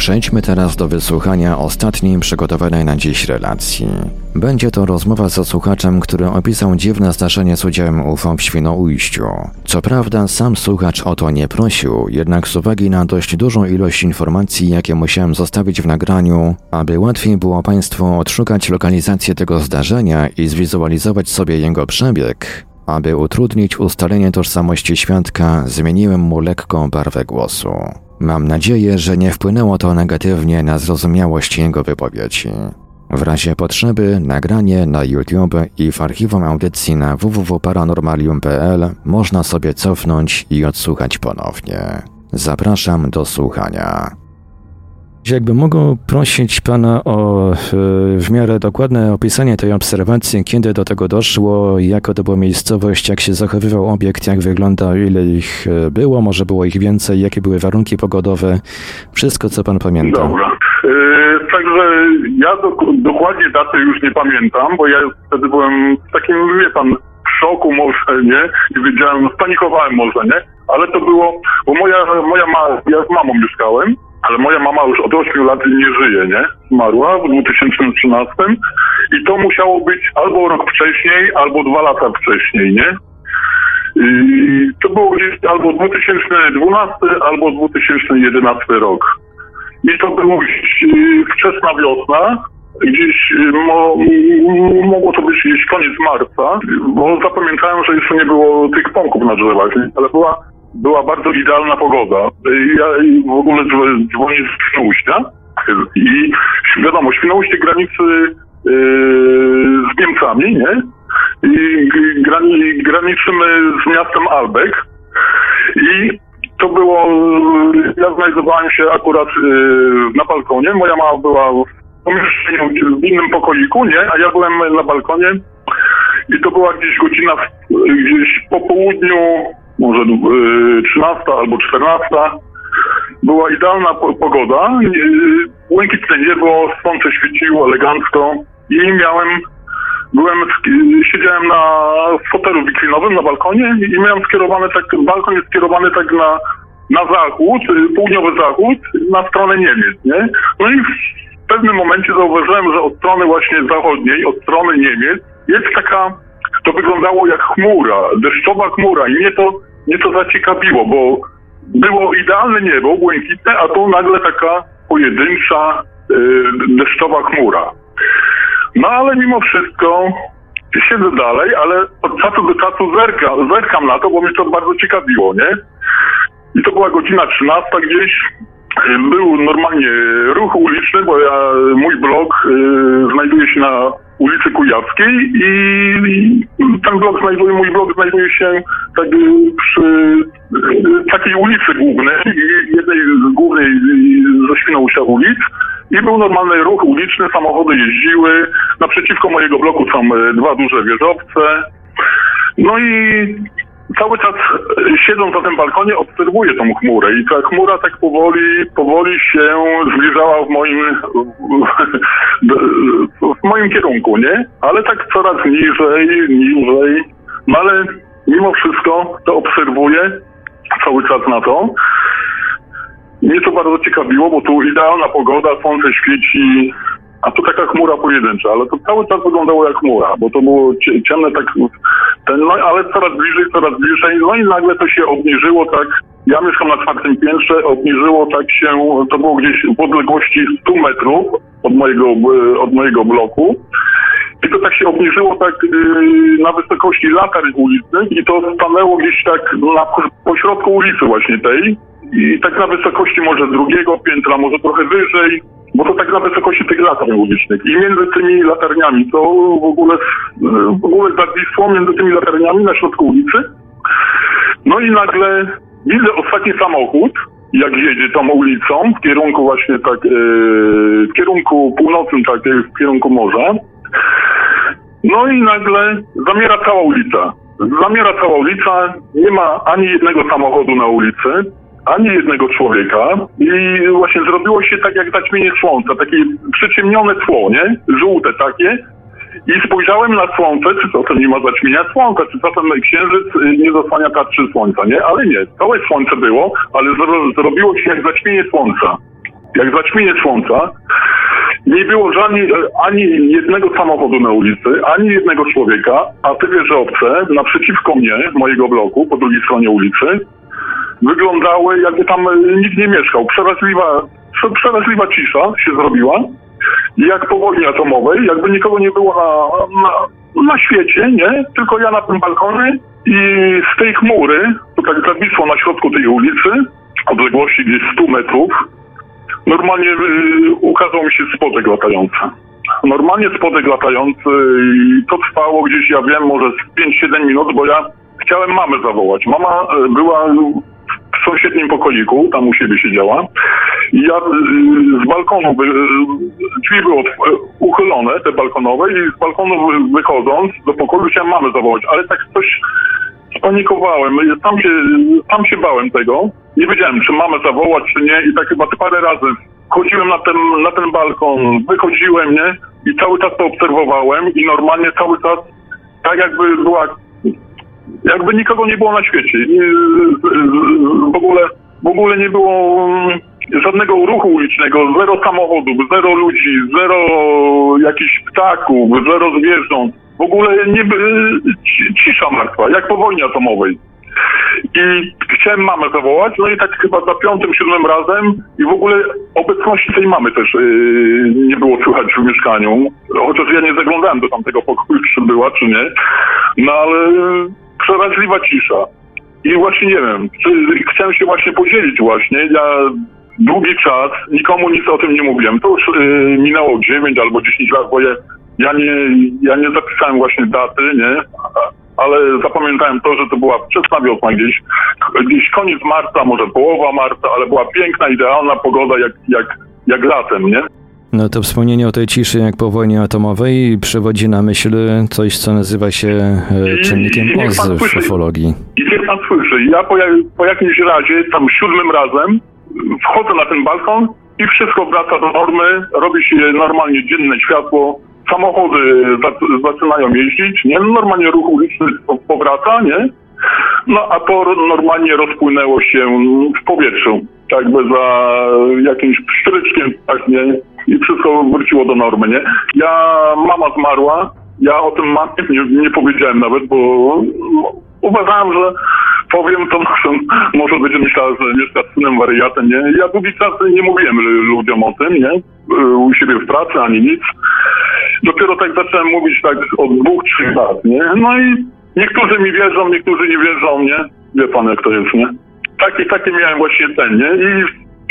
Przejdźmy teraz do wysłuchania ostatniej przygotowanej na dziś relacji. Będzie to rozmowa ze słuchaczem, który opisał dziwne zdarzenie z udziałem UFO w Świnoujściu. Co prawda sam słuchacz o to nie prosił, jednak z uwagi na dość dużą ilość informacji, jakie musiałem zostawić w nagraniu, aby łatwiej było Państwu odszukać lokalizację tego zdarzenia i zwizualizować sobie jego przebieg, aby utrudnić ustalenie tożsamości świadka, zmieniłem mu lekką barwę głosu. Mam nadzieję, że nie wpłynęło to negatywnie na zrozumiałość jego wypowiedzi. W razie potrzeby nagranie na YouTube i w archiwum audycji na www.paranormalium.pl można sobie cofnąć i odsłuchać ponownie. Zapraszam do słuchania. Jakby mógł prosić pana o e, w miarę dokładne opisanie tej obserwacji, kiedy do tego doszło, jaka to była miejscowość, jak się zachowywał obiekt, jak wyglądał, ile ich e, było, może było ich więcej, jakie były warunki pogodowe, wszystko co pan pamięta. Dobra. Yy, także ja do, dokładnie daty już nie pamiętam, bo ja wtedy byłem w takim, wie pan, szoku może, nie? I wiedziałem, spanikowałem może, nie? Ale to było, bo moja, moja ma, ja z mamą mieszkałem, ale moja mama już od 8 lat nie żyje, nie? Zmarła w 2013 i to musiało być albo rok wcześniej, albo dwa lata wcześniej, nie? I to było gdzieś albo 2012, albo 2011 rok. I to było gdzieś y, wczesna wiosna, gdzieś y, mo, mogło to być gdzieś koniec marca, bo zapamiętałem, że jeszcze nie było tych pąków na drzewach, ale była była bardzo idealna pogoda. Ja w ogóle dzwonię z Świnoujścia i wiadomo, Świnoujście granicy yy, z Niemcami, nie? I grani, graniczymy z miastem Albek i to było, ja znajdowałem się akurat yy, na balkonie, moja mama była w pomieszczeniu w innym pokoiku, nie? A ja byłem na balkonie i to była gdzieś godzina, gdzieś po południu może 13 e, albo 14. Była idealna pogoda, e, błękitne niebo, słońce świeciło elegancko i miałem, byłem, siedziałem na fotelu wiklinowym na balkonie i miałem skierowane tak, balkon jest skierowany tak na, na zachód, e, południowy zachód, na stronę Niemiec, nie? No i w pewnym momencie zauważyłem, że od strony właśnie zachodniej, od strony Niemiec jest taka, to wyglądało jak chmura, deszczowa chmura i mnie to mnie to zaciekawiło, bo było idealne niebo, błękitne, a tu nagle taka pojedyncza, yy, deszczowa chmura. No ale mimo wszystko siedzę dalej, ale od czasu do czasu zerkam, zerkam na to, bo mnie to bardzo ciekawiło, nie? I to była godzina 13 gdzieś. Był normalnie ruch uliczny, bo ja, mój blog y, znajduje się na ulicy Kujawskiej i ten blok znajduje, mój blok znajduje się tak przy takiej ulicy głównej, jednej z głównej ze Świnoujścia ulic i był normalny ruch uliczny, samochody jeździły, naprzeciwko mojego bloku są e, dwa duże wieżowce. No i cały czas e, siedząc na tym balkonie obserwuję tą chmurę i ta chmura tak powoli, powoli się zbliżała w moim, w moim kierunku, nie? Ale tak coraz niżej, niżej. No ale mimo wszystko to obserwuję cały czas na to. Mnie to bardzo ciekawiło, bo tu idealna pogoda, słońce świeci, a tu taka chmura pojedyncza, ale to cały czas wyglądało jak chmura, bo to było cie- ciemne tak, ten, no ale coraz bliżej, coraz bliżej, no i nagle to się obniżyło tak, ja mieszkam na czwartym piętrze, obniżyło tak się, to było gdzieś w odległości 100 metrów od mojego, e, od mojego bloku. I to tak się obniżyło tak yy, na wysokości latarń ulicznych i to stanęło gdzieś tak na pośrodku ulicy właśnie tej. I tak na wysokości może drugiego piętra, może trochę wyżej, bo to tak na wysokości tych latarń ulicznych. I między tymi latarniami to w ogóle, yy, w ogóle zawisło między tymi latarniami na środku ulicy. No i nagle widzę ostatni samochód, jak jedzie tą ulicą w kierunku właśnie tak, yy, w kierunku północnym, tak, yy, w kierunku morza. No i nagle zamiera cała ulica. Zamiera cała ulica, nie ma ani jednego samochodu na ulicy, ani jednego człowieka i właśnie zrobiło się tak jak zaćmienie słońca, takie przyciemnione tło, nie? Żółte takie. I spojrzałem na słońce, czy czasem nie ma zaćmienia słońca, czy czasem księżyc y, nie zasłania tarczy słońca, nie? Ale nie, całe słońce było, ale zro, zrobiło się jak zaćmienie słońca. Jak zaćmienie słońca. Nie było żadnej, ani jednego samochodu na ulicy, ani jednego człowieka, a te wieżowce naprzeciwko mnie, mojego bloku, po drugiej stronie ulicy, wyglądały jakby tam y, nikt nie mieszkał. Przeraźliwa, prze- przeraźliwa cisza się zrobiła. Jak po wojnie atomowej, jakby nikogo nie było na, na, na świecie, nie? Tylko ja na tym balkonie i z tej chmury, to tak zawisło na środku tej ulicy, odległości gdzieś 100 metrów, normalnie y, ukazał mi się spodek latający. Normalnie spodek latający i to trwało gdzieś, ja wiem, może z 5-7 minut, bo ja chciałem mamę zawołać. Mama y, była w sąsiednim pokoiku, tam u siebie siedziała. I ja y, z balkonu, y, drzwi były otw- uchylone, te balkonowe i z balkonu wy- wychodząc do pokoju chciałem mamę zawołać, ale tak coś spanikowałem. Tam się, tam się bałem tego. Nie wiedziałem, czy mamę zawołać, czy nie. I tak chyba parę razy chodziłem na ten, na ten balkon, wychodziłem, nie? I cały czas to obserwowałem i normalnie cały czas tak jakby była, jakby nikogo nie było na świecie. Nie, w ogóle, w ogóle nie było mm, żadnego ruchu ulicznego, zero samochodów, zero ludzi, zero jakichś ptaków, zero zwierząt. W ogóle nie, cisza martwa, jak po wojnie atomowej. I chciałem mamę zawołać, no i tak chyba za piątym, siódmym razem i w ogóle obecności tej mamy też yy, nie było słychać w mieszkaniu. Chociaż ja nie zaglądałem do tamtego pokoju, czy była, czy nie. No ale przeraźliwa cisza. I właśnie nie wiem, czy chciałem się właśnie podzielić właśnie. Ja długi czas nikomu nic o tym nie mówiłem. To już yy, minęło 9 albo 10 lat, bo ja, ja, nie, ja nie zapisałem właśnie daty, nie? Ale zapamiętałem to, że to była wczesna wiosna gdzieś, gdzieś koniec marca, może połowa marca, ale była piękna, idealna pogoda jak, jak, jak latem, nie? No to wspomnienie o tej ciszy jak po wojnie atomowej przywodzi na myśl coś, co nazywa się e, czynnikiem i niech OZ pan w ufologii. I niech pan słyszy, ja po, po jakimś razie, tam siódmym razem, wchodzę na ten balkon i wszystko wraca do normy, robi się normalnie dzienne światło, samochody za- zaczynają jeździć, nie? Normalnie ruch uliczny po- powraca, nie? No a to normalnie rozpłynęło się w powietrzu, tak jakby za jakimś pstryczkiem, tak, nie? I wszystko wróciło do normy, nie? Ja, mama zmarła, ja o tym mamie nie, nie powiedziałem nawet, bo no, uważałem, że powiem to, [laughs] może, może będzie myślała, że mieszka z synem wariatem, nie? Ja długi czas nie mówiłem lu- ludziom o tym, nie? Y, U siebie w pracy, ani nic. Dopiero tak zacząłem mówić tak od dwóch, trzech lat, nie? No i niektórzy mi wierzą, niektórzy nie wierzą, nie? Wie pan jak to jest, nie? Takie, takie miałem właśnie ten, nie? I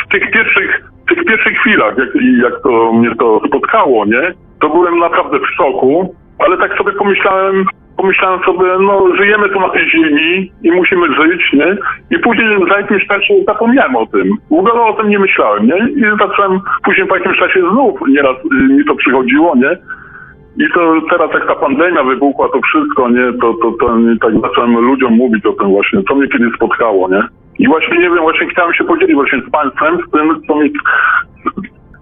w tych pierwszych, w tych pierwszych chwilach, jak, jak to mnie to spotkało, nie? To byłem naprawdę w szoku, ale tak sobie pomyślałem, pomyślałem sobie, no żyjemy tu na tej ziemi i musimy żyć, nie? I później za jakimś czasie zapomniałem o tym. W ogóle o tym nie myślałem, nie? I zacząłem później po jakimś czasie znów nieraz y, mi to przychodziło, nie? I to teraz jak ta pandemia wybuchła, to wszystko, nie, to, to, to nie, tak zacząłem ludziom mówić o tym właśnie, co mnie kiedyś spotkało, nie? I właśnie nie wiem, właśnie chciałem się podzielić właśnie z państwem, z tym, co mi,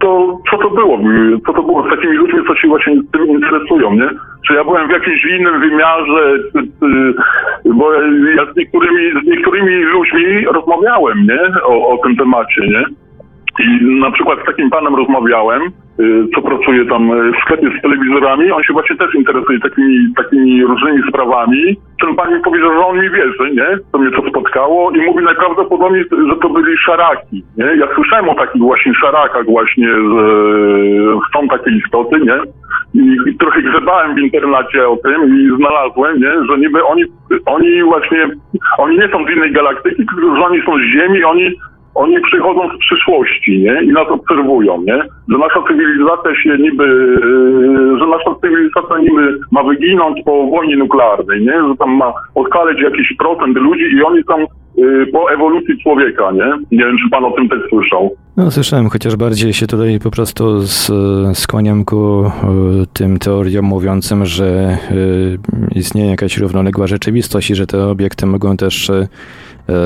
to co to było, co to było z takimi ludźmi, co się właśnie tym interesują, nie? Czy ja byłem w jakimś innym wymiarze, czy, czy, bo ja z niektórymi, z niektórymi ludźmi rozmawiałem, nie? O, o tym temacie, nie? I na przykład z takim panem rozmawiałem, y, co pracuje tam y, w sklepie z telewizorami, on się właśnie też interesuje takimi, takimi różnymi sprawami. Ten pan mi powiedział, że on mi wierzy, nie? To mnie to spotkało i mówi najprawdopodobniej, że to byli szaraki, nie? Ja słyszałem o takich właśnie szarakach właśnie, że są takie istoty, nie? I, i trochę grzebałem w internecie o tym i znalazłem, nie? Że niby oni, oni właśnie, oni nie są z innej galaktyki, tylko że oni są z Ziemi, oni oni przychodzą z przyszłości, nie? I nas obserwują, nie? Że nasza cywilizacja się niby, yy, że nasza cywilizacja niby ma wyginąć po wojnie nuklearnej, nie? Że tam ma odkaleć jakiś procent ludzi i oni są yy, po ewolucji człowieka, nie? Nie wiem, czy pan o tym też słyszał. No, słyszałem, chociaż bardziej się tutaj po prostu z, skłaniam ku y, tym teoriom mówiącym, że istnieje jakaś równoległa rzeczywistość i że te obiekty mogą też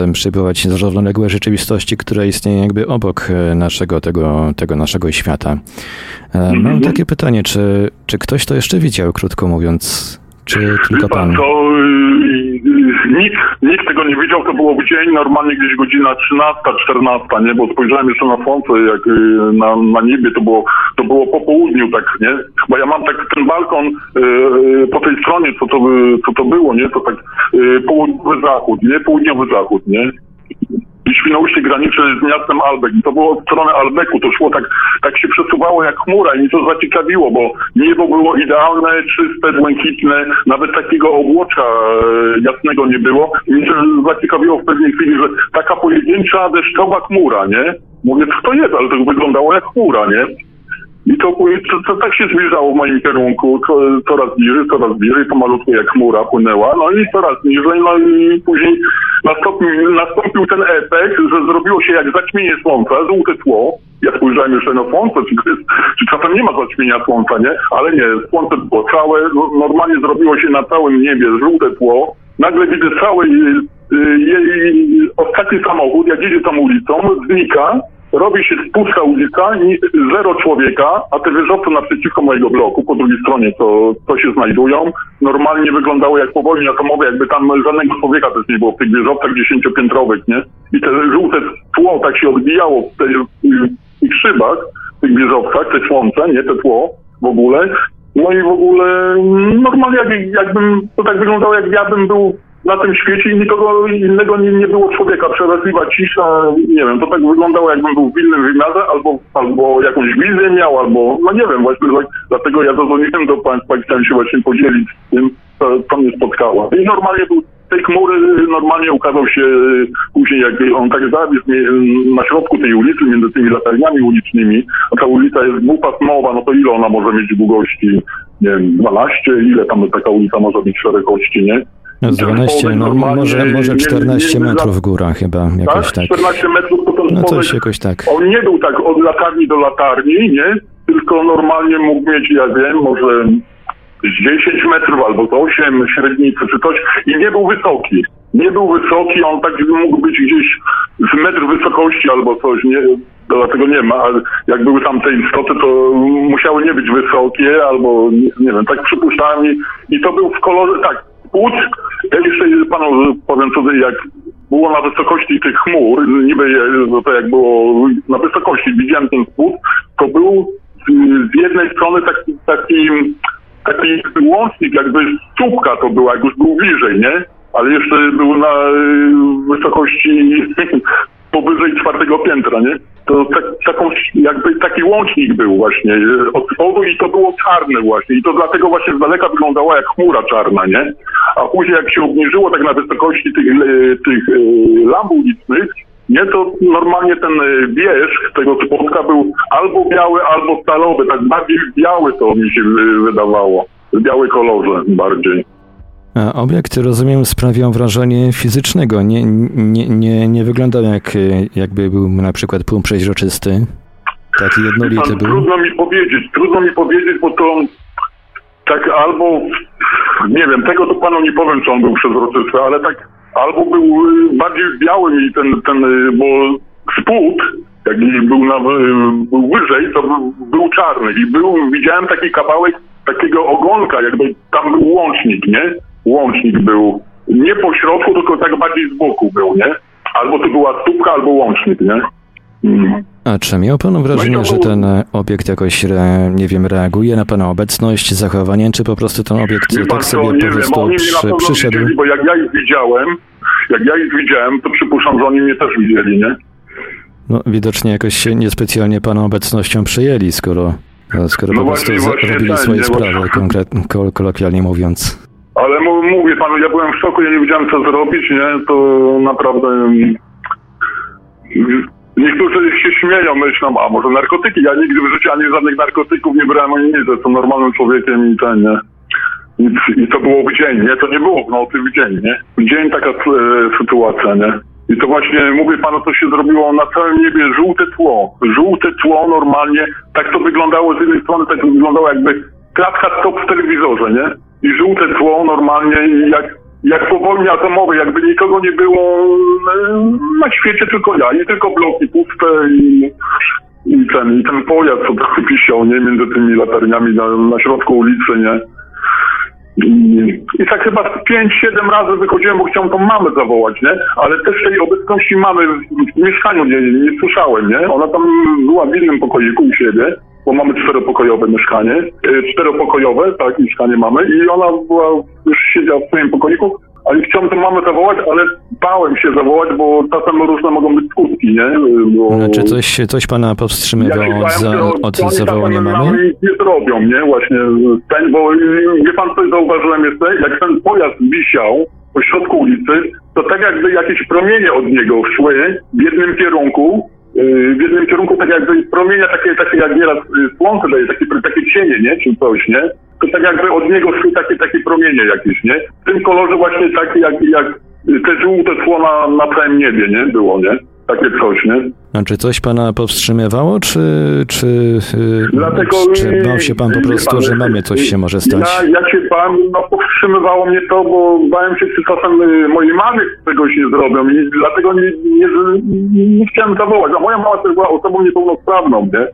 y, przybywać z równoległej rzeczywistości, która istnieje jakby obok e, naszego, tego, tego naszego świata. E, mam takie pytanie, czy, czy ktoś to jeszcze widział, krótko mówiąc, czy tylko pan? To, nikt, nikt tego nie widział, to było w dzień, normalnie gdzieś godzina 13, 14, nie, bo spojrzałem jeszcze na słońce, jak y, na, na niebie, to było, to było po południu, tak, nie, bo ja mam tak ten balkon yy, po tej stronie, co to, co to było, nie, to tak yy, południowy zachód, nie, południowy zachód, nie, Świnoujście graniczy z miastem Albek. I to było od strony Albeku, to szło tak, tak się przesuwało jak chmura i mnie to zaciekawiło, bo niebo było idealne, czyste, błękitne, nawet takiego obłocza e, jasnego nie było. I mnie to zaciekawiło w pewnej chwili, że taka pojedyncza deszczowa chmura, nie? Mówię, co to jest, ale to wyglądało jak chmura, nie? I to, to, to, tak się zbliżało w moim kierunku, coraz bliżej, coraz bliżej, pomalutku jak chmura płynęła, no i coraz niżej, no i później nastąpił, nastąpił ten efekt, że zrobiło się jak zaćmienie słońca, żółte tło. Ja spojrzałem jeszcze na słońce, czy, czy czasem nie ma zaćmienia słońca, nie? Ale nie, słońce było całe, no, normalnie zrobiło się na całym niebie żółte tło. Nagle widzę cały jej ostatni samochód, jak jedzie tą ulicą, znika, robi się pusta ulica, zero człowieka, a te wieżowce naprzeciwko mojego bloku, po drugiej stronie, to, to się znajdują, normalnie wyglądały jak powolni atomowe, jakby tam żadnego człowieka też nie było w tych wieżowcach dziesięciopiętrowych, nie? I te żółte tło tak się odbijało w, tej, w tych szybach, w tych wieżowcach, te słońce, nie, te tło w ogóle. No i w ogóle normalnie jak, jakbym, to tak wyglądało, jak ja był na tym świecie i nikogo innego nie, nie było człowieka. Przeraźliwa cisza, nie wiem, to tak wyglądało jakbym był w innym wymiarze, albo, albo jakąś wizję miał, albo, no nie wiem, właśnie dlatego ja zadzwoniłem do Państwa i chciałem się właśnie podzielić z tym, co, co mnie spotkało. I normalnie był tej chmury normalnie ukazał się później, jak on tak zawisł na środku tej ulicy, między tymi latarniami ulicznymi, a ta ulica jest dwupasmowa, no to ile ona może mieć długości? Nie wiem, 12, ile tam taka ulica może mieć szerokości, nie? No 12, no może, może 14 metrów w górach chyba, jakoś tak. tak. 14 metrów No coś jakoś tak. On nie był tak od latarni do latarni, nie? Tylko normalnie mógł mieć, ja wiem, może z 10 metrów albo z 8 średnicy czy coś i nie był wysoki. Nie był wysoki, on tak mógł być gdzieś z metr wysokości albo coś, nie? Dlatego nie ma, ale jak były tam te istoty, to musiały nie być wysokie albo, nie, nie wiem, tak przypuszczałem i, i to był w kolorze, tak, płód, ja jeszcze panu powiem co, jak było na wysokości tych chmur, niby no to jak było na wysokości, widziałem ten płód, to był z jednej strony taki, taki, taki łącznik, jakby czubka to była, jak już był bliżej, nie? Ale jeszcze był na wysokości [laughs] powyżej czwartego piętra, nie? To tak, taką, jakby taki łącznik był właśnie od spodu i to było czarne właśnie i to dlatego właśnie z daleka wyglądało jak chmura czarna, nie? A później jak się obniżyło tak na wysokości tych, tych lamp ulicznych, nie, to normalnie ten wierzch tego spotka był albo biały, albo stalowy, tak bardziej biały to mi się wydawało, w białej kolorze bardziej. A obiekt, rozumiem, sprawiał wrażenie fizycznego. Nie, nie, nie, nie wyglądał jak, jakby był na przykład pół przeźroczysty. Taki jednolity Pan, był. trudno mi powiedzieć, trudno mi powiedzieć, bo to tak albo, nie wiem, tego to panu nie powiem, czy on był przezroczysty, ale tak albo był y, bardziej biały i ten, ten, bo spód, jak był, na, był wyżej, to był, był czarny i był, widziałem taki kawałek takiego ogonka, jakby tam był łącznik, nie? Łącznik był, nie po środku, tylko tak bardziej z boku był, nie? Albo to była stópka, albo łącznik, nie? Mm. A czy miał pan wrażenie, No że ten e, obiekt jakoś, nie wiem, reaguje na pana obecność, zachowanie, czy po prostu ten obiekt Wie pan tak co, sobie po prostu przy, przyszedł? widzieli, bo jak ja ich widziałem, jak ja ich widziałem, to przypuszczam, że oni mnie też widzieli, nie? No, widocznie jakoś się niespecjalnie pana obecnością przyjęli, skoro, skoro No po prostu właśnie, robili swoje sprawy, konkretnie, kol, kolokwialnie mówiąc. Ale mówię panu, ja byłem w szoku, ja nie wiedziałem co zrobić, nie? To naprawdę... mm, Niektórzy się śmieją, myślą, a może narkotyki. Ja nigdy w życiu ani żadnych narkotyków nie brałem, ani nic. Jestem normalnym człowiekiem i ten, nie? I, I to było w dzień, nie? To nie było w nocy, w dzień, nie? W dzień taka e, sytuacja, nie? I to właśnie, mówię panu, to się zrobiło na całym niebie żółte tło. Żółte tło normalnie, tak to wyglądało z jednej strony, tak wyglądało jakby klatka stop w telewizorze, nie? I żółte tło normalnie jak, jak po wojnie atomowej, jakby nikogo nie było e, na świecie, tylko ja. I tylko bloki puste i, i ten, i ten pojazd, co trochę wisiał, nie? Między tymi latarniami na, na środku ulicy, nie? I, tak chyba z 5-7 razy wychodziłem, bo chciałem tą mamę zawołać, nie? Ale też tej obecności mamy w, mieszkaniu nie, nie słyszałem, nie? Ona tam była w innym pokoiku u siebie, bo mamy czteropokojowe mieszkanie, e, czteropokojowe, tak, mieszkanie mamy i ona była, już siedziała w swoim pokoiku, ale chciałem tą mamę zawołać, ale bałem się zawołać, bo czasem różne mogą być skutki, nie? Bo... Czy coś, coś pana Ja powstrzymywało się od, za, od oni zawołania mamy? nie zrobią, nie? Właśnie ten, bo wie pan co zauważyłem jeszcze? Jak ten pojazd wisiał po środku ulicy, to tak jakby jakieś promienie od niego szły w jednym kierunku, w jednym kierunku tak jakby promienia takie, takie jak nieraz y, słońce daje, takie, takie cienie, nie? Czy coś, nie? To tak jakby od niego szły takie, takie promienie jakieś, nie? W tym kolorze właśnie takie jak, jak te żółte tło na, na całym niebie, nie? Było, nie? Takie coś, nie? A czy coś pana powstrzymywało, czy, czy, yy, Dlatego, czy bał się pan po prostu, pan, że mamie coś się może stać? Ja, ja się bałem, no powstrzymywało mnie to, bo bałem się, czy czasem y, mojej mamie czegoś nie zrobią i dlatego nie, nie, nie, chciałem zawołać. A moja mama też była osobą niepełnosprawną, nie?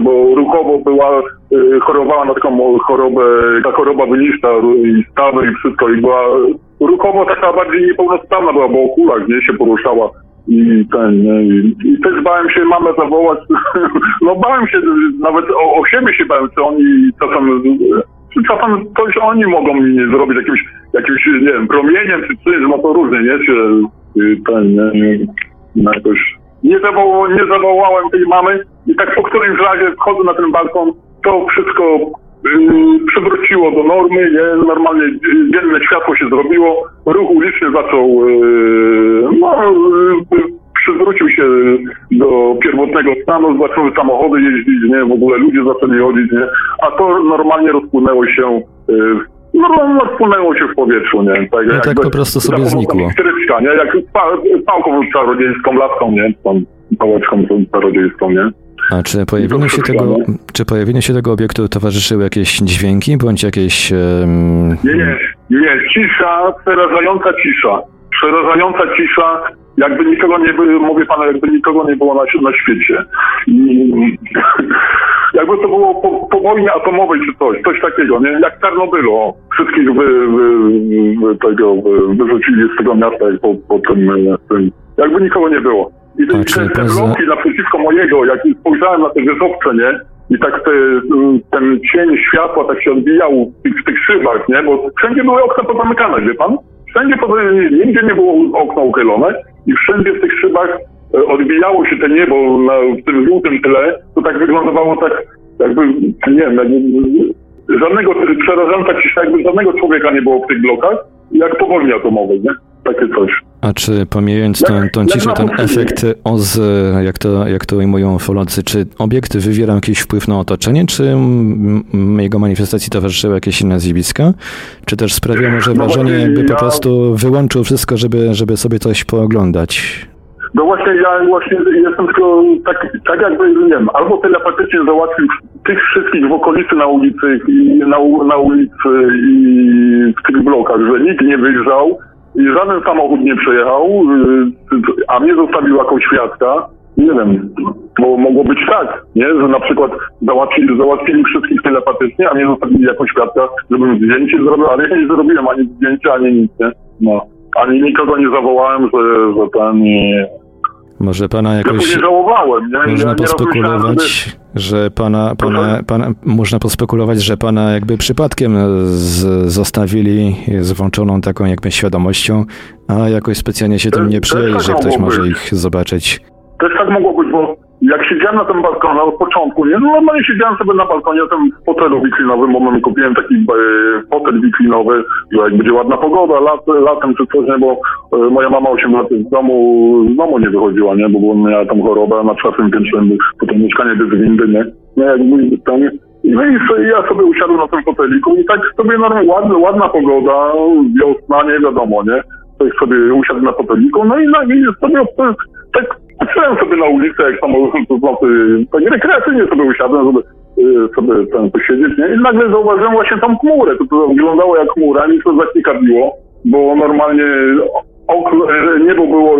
Bo ruchowo była, y, chorowała na taką chorobę, ta choroba wyniszcza i stawy i wszystko i była ruchowo taka bardziej niepełnosprawna była, bo o kulach, nie, się poruszała i ten, nie, i, też bałem się mamę zawołać, [laughs] no bałem się, nawet o, o siebie się bałem, czy oni czasem, czy czasem coś oni mogą mi zrobić, jakimś, jakimś, nie wiem, promieniem, czy czymś, no to różnie, nie, czy y, ten, nie, no jakoś, nie, zawoł, nie zawołałem tej mamy i tak po którymś razie wchodzę na ten balkon, to wszystko przywróciło do normy, nie? normalnie yy, dzienne światło się zrobiło, ruch uliczny zaczął, yy, no, yy, przywrócił się do pierwotnego stanu, zaczęły samochody jeździć, nie, w ogóle ludzie zaczęli chodzić, nie, a to normalnie rozpłynęło się, yy, no, rozpłynęło się w powietrzu, nie, tak No tak po prostu sobie znikło. Stryczka, nie, jak pa, pałką czarodziejską, laską, nie, tą pałeczką czarodziejską, nie. A czy pojawieniu się tego, czy pojawieniu się tego obiektu towarzyszyły jakieś dźwięki, bądź jakieś... em, Nie, nie, nie, cisza, przerażająca cisza. Przerażająca cisza, jakby nikogo nie było, mówię panu, jakby nikogo nie było na, na świecie. I, [laughs] jakby to było po, po wojnie atomowej czy coś, coś takiego, nie? Jak Czarnobylu, wszystkich wy, wy, wy, tego, wy, wyrzucili z tego miasta po, po tym, e, tym, jakby nikogo nie było. I te, czy te, te bloki naprzeciwko mojego, jak spojrzałem na te wieżowce, nie? I tak te, ten cień światła tak się odbijał w tych, w tych szybach, nie? Bo wszędzie były okna pozamykane, wie pan? Wszędzie, poza, nigdzie nie było okno uchylone i wszędzie w tych szybach e, odbijało się to niebo na, w tym żółtym tle, to tak wyglądało tak, jakby, nie wiem, jakby, żadnego, przerażająca cisza, jakby żadnego człowieka nie było w tych blokach, jak po wojnie atomowej, nie? Takie coś. A czy pomijając tą, tą Jak- ciszę, jak ten efekt OZ, jak to, jak to ujmują ufolocy, czy obiekt wywiera jakiś wpływ na otoczenie, czy jego manifestacji towarzyszyły jakieś inne zjawiska? Czy też sprawia może No wrażenie, właśnie jakby po ja- prostu wyłączył wszystko, żeby, żeby sobie coś pooglądać? No właśnie ja właśnie jestem tylko tak, tak jakby, nie wiem, albo telepatycznie załatwił tych wszystkich w okolicy na ulicy, i na, na ulicy i w tych blokach, że nikt nie wyjrzał i żaden samochód nie przejechał, y, a mnie zostawił jako świadka. Nie wiem, bo mogło być tak, nie? że na przykład załatwili, załatwili wszystkich telepatycznie, a mnie zostawili jako świadka, żebym zdjęcie zrobił, ale ja nie zrobiłem ani zdjęcia, ani nic, nie? No. Ani nikogo nie zawołałem, że, że ten nie, Może pana ja jakoś... żałowałem, nie? Można ja pospekulować, że pana, pana, pana, można pospekulować, że pana jakby przypadkiem z, zostawili z włączoną taką jakby świadomością, a jakoś specjalnie się tym nie przyjęli, że tak ktoś może ich zobaczyć. Też tak mogło być, bo jak siedziałem na tym balkonie od początku, nie? No normalnie siedziałem sobie na balkonie w tym fotelu wiklinowym, bo mam kupiłem taki e, fotel wiklinowy, że jak będzie ładna pogoda, lat, latem czy coś, nie? Bo e, moja mama 8 lat z domu, z domu nie wychodziła, nie? Bo miała tam chorobę na czwartym piętrze, potem mieszkanie bez windy, nie? No jakby tam... No i sobie, ja sobie usiadłem na tym foteliku i tak sobie normalnie, ładna, ładna pogoda, wiosna, nie wiadomo, nie? Tak sobie usiadł na foteliku, no i, no, i sobie tak patrzyłem sobie na ulicę, jak samochód, to znaczy, tak rekreacyjnie sobie usiadłem, żeby y, sobie tam posiedzieć, nie? I nagle zauważyłem właśnie tą chmurę, to, to wyglądało jak chmura, mi to zaciekawiło, bo normalnie okno, e, niebo było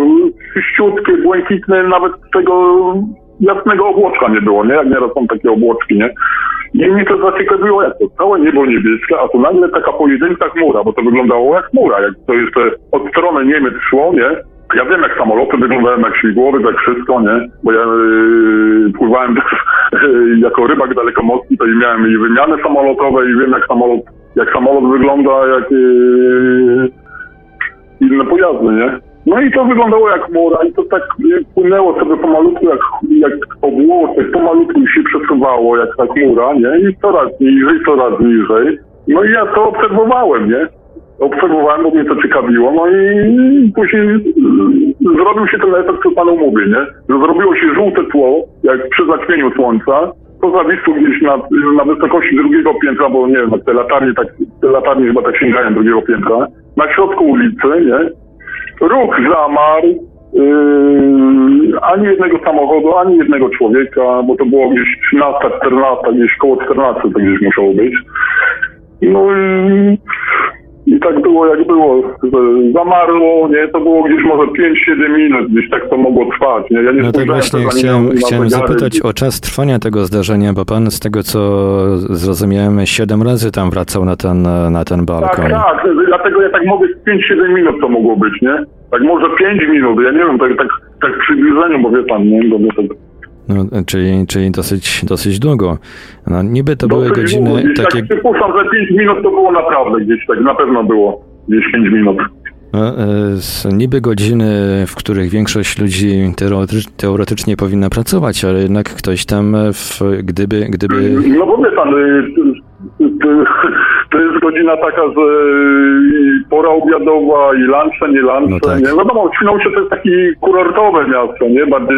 czyściutkie, błękitne, nawet tego jasnego obłoczka nie było, nie? Jak nieraz są takie obłoczki, nie? I mnie to zaciekawiło, jak to całe niebo niebieskie, a tu nagle taka pojedyncza chmura, bo to wyglądało jak chmura, jak to jeszcze od strony Niemiec szło, nie? Ja wiem, jak samoloty wyglądają, jak śmigłowy, jak wszystko, nie? Bo ja yy, pływałem [laughs] yy, jako rybak dalekomorski, to i miałem i wymiany samolotowe i wiem, jak samolot, jak samolot wygląda, jak yy, inne pojazdy, nie? No i to wyglądało jak chmura i to tak płynęło sobie pomalutku jak, jak obłoczek, pomalutku się przesuwało jak ta chmura, nie? I coraz niżej, coraz niżej. No i ja to obserwowałem, nie? Obserwowałem, bo mnie to ciekawiło, no i później y, zrobił się ten efekt, co panu mówię, nie? Że zrobiło się żółte tło, jak przy zaćmieniu słońca, to zawisło gdzieś na, na wysokości drugiego piętra, bo nie wiem, te latarnie, tak, te latarnie chyba tak sięgają drugiego piętra, na środku ulicy, nie? Ruch zamarł, yy, ani jednego samochodu, ani jednego człowieka, bo to było gdzieś 13, 14, gdzieś koło 14 to gdzieś musiało być. No i, i tak było jak było, zamarło, nie, to było gdzieś może 5-7 minut, gdzieś tak to mogło trwać, nie, ja nie No tak właśnie chciałem, chciałem zapytać o czas trwania tego zdarzenia, bo pan z tego co zrozumiałem, siedem razy tam wracał na ten, na ten balkon. Tak, tak, dlatego ja tak mogę 5-7 minut to mogło być, nie? Tak może 5 minut, ja nie wiem, tak, tak, tak w przybliżeniu, bo wie pan, nie? Bo wie No, czyli, czyli dosyć, dosyć długo. No, niby to były dosyć godziny długo, takie... Tak przypuszczam, że 5 minut to było naprawdę gdzieś tak, na pewno było gdzieś 5 minut. No, e, niby godziny, w których większość ludzi teoretycz, teoretycznie powinna pracować, ale jednak ktoś tam, e, w, gdyby, gdyby No bo wie pan, y, to, jest godzina taka, że pora obiadowa i lunche, nie lunche, No tak. nie? Wiadomo, Świnoujście to jest taki kurortowe miasto, nie? Bardziej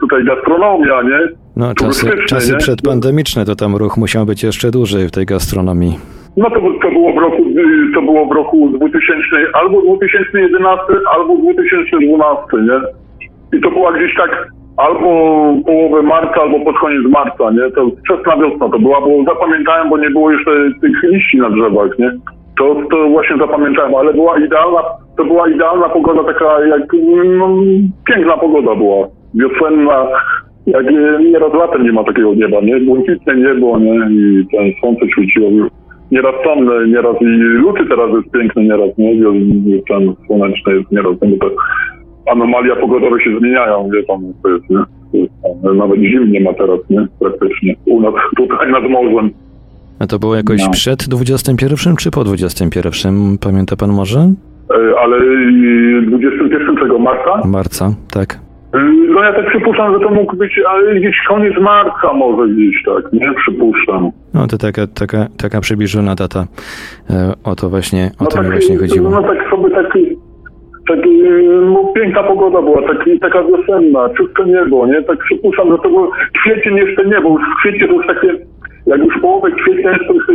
tutaj gastronomia, nie? no, czasy, czasy nie? przedpandemiczne, to tam ruch musiał być jeszcze dłużej w tej gastronomii. No to, to było w roku, y, to było w roku 2000, albo 2011, albo 2012, nie? I to była gdzieś tak albo połowę marca, albo pod koniec marca, nie? To wczesna wiosna to była, bo zapamiętałem, bo nie było jeszcze tych liści na drzewach, nie? To, to właśnie zapamiętałem, ale była idealna, to była idealna pogoda, taka jak, no, piękna pogoda była, wiosenna, jak e, nieraz latem nie ma takiego nieba, nie? Błękitne niebo, nie? I ten słońce świeciło. Nieraz tam, nieraz i luty teraz jest piękny nieraz, nie? Ten słoneczny jest nieraz, no bo te anomalia pogodowe się zmieniają, wie pan, to jest, nie? To jest, nawet zim nie ma teraz, nie? Praktycznie. U nas tutaj nad morzem. A to było jakoś No. przed 21 czy po 21? Pamięta pan może? E, Ale y, 21 marca? Marca, tak. Y, No ja tak przypuszczam, że to mógł być ale gdzieś koniec marca może gdzieś tak, nie? Przypuszczam. No to taka, taka, taka przybliżona data. E, o to właśnie, o No to mi tak, właśnie chodziło. No tak sobie tak, tak, yy, no, piękna pogoda była, tak, taka wiosenna, czyste niebo, nie? Tak przypuszczam, że to było kwiecień jeszcze nie, bo w kwiecie to jest takie, jak już połowę kwietnia jest to już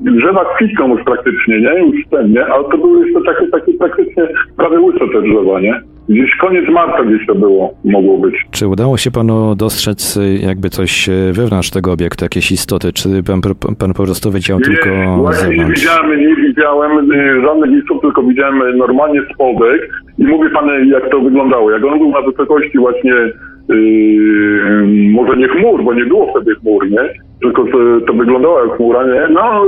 drzewa kwitną już praktycznie, nie? Już ten, nie? Ale to były jeszcze takie, takie praktycznie prawie łyse te drzewa, nie? Gdzieś koniec marca gdzieś to było, mogło być. Czy udało się panu dostrzec y, jakby coś y, wewnątrz tego obiektu, jakieś istoty, czy pan, pan po prostu widział Nie, tylko właśnie nie widziałem, nie widziałem y, żadnych istot, tylko widziałem normalnie spodek i mówię pan, jak to wyglądało. Jak on był na wysokości właśnie, yy, może nie chmur, bo nie było wtedy chmur, nie? Tylko to, to wyglądało jak chmura, nie? No,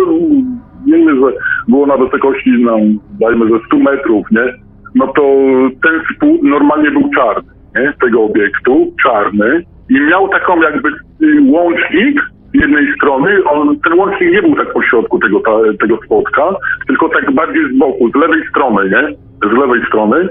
wiemy, że było na wysokości, no, dajmy, że 100 metrów, nie? No to ten spód normalnie był czarny, nie? Tego obiektu, czarny i miał taką jakby y, łącznik z jednej strony, on, ten łącznik nie był tak po środku tego, ta, tego spotka, tylko tak bardziej z boku, z lewej strony, nie? Z lewej strony.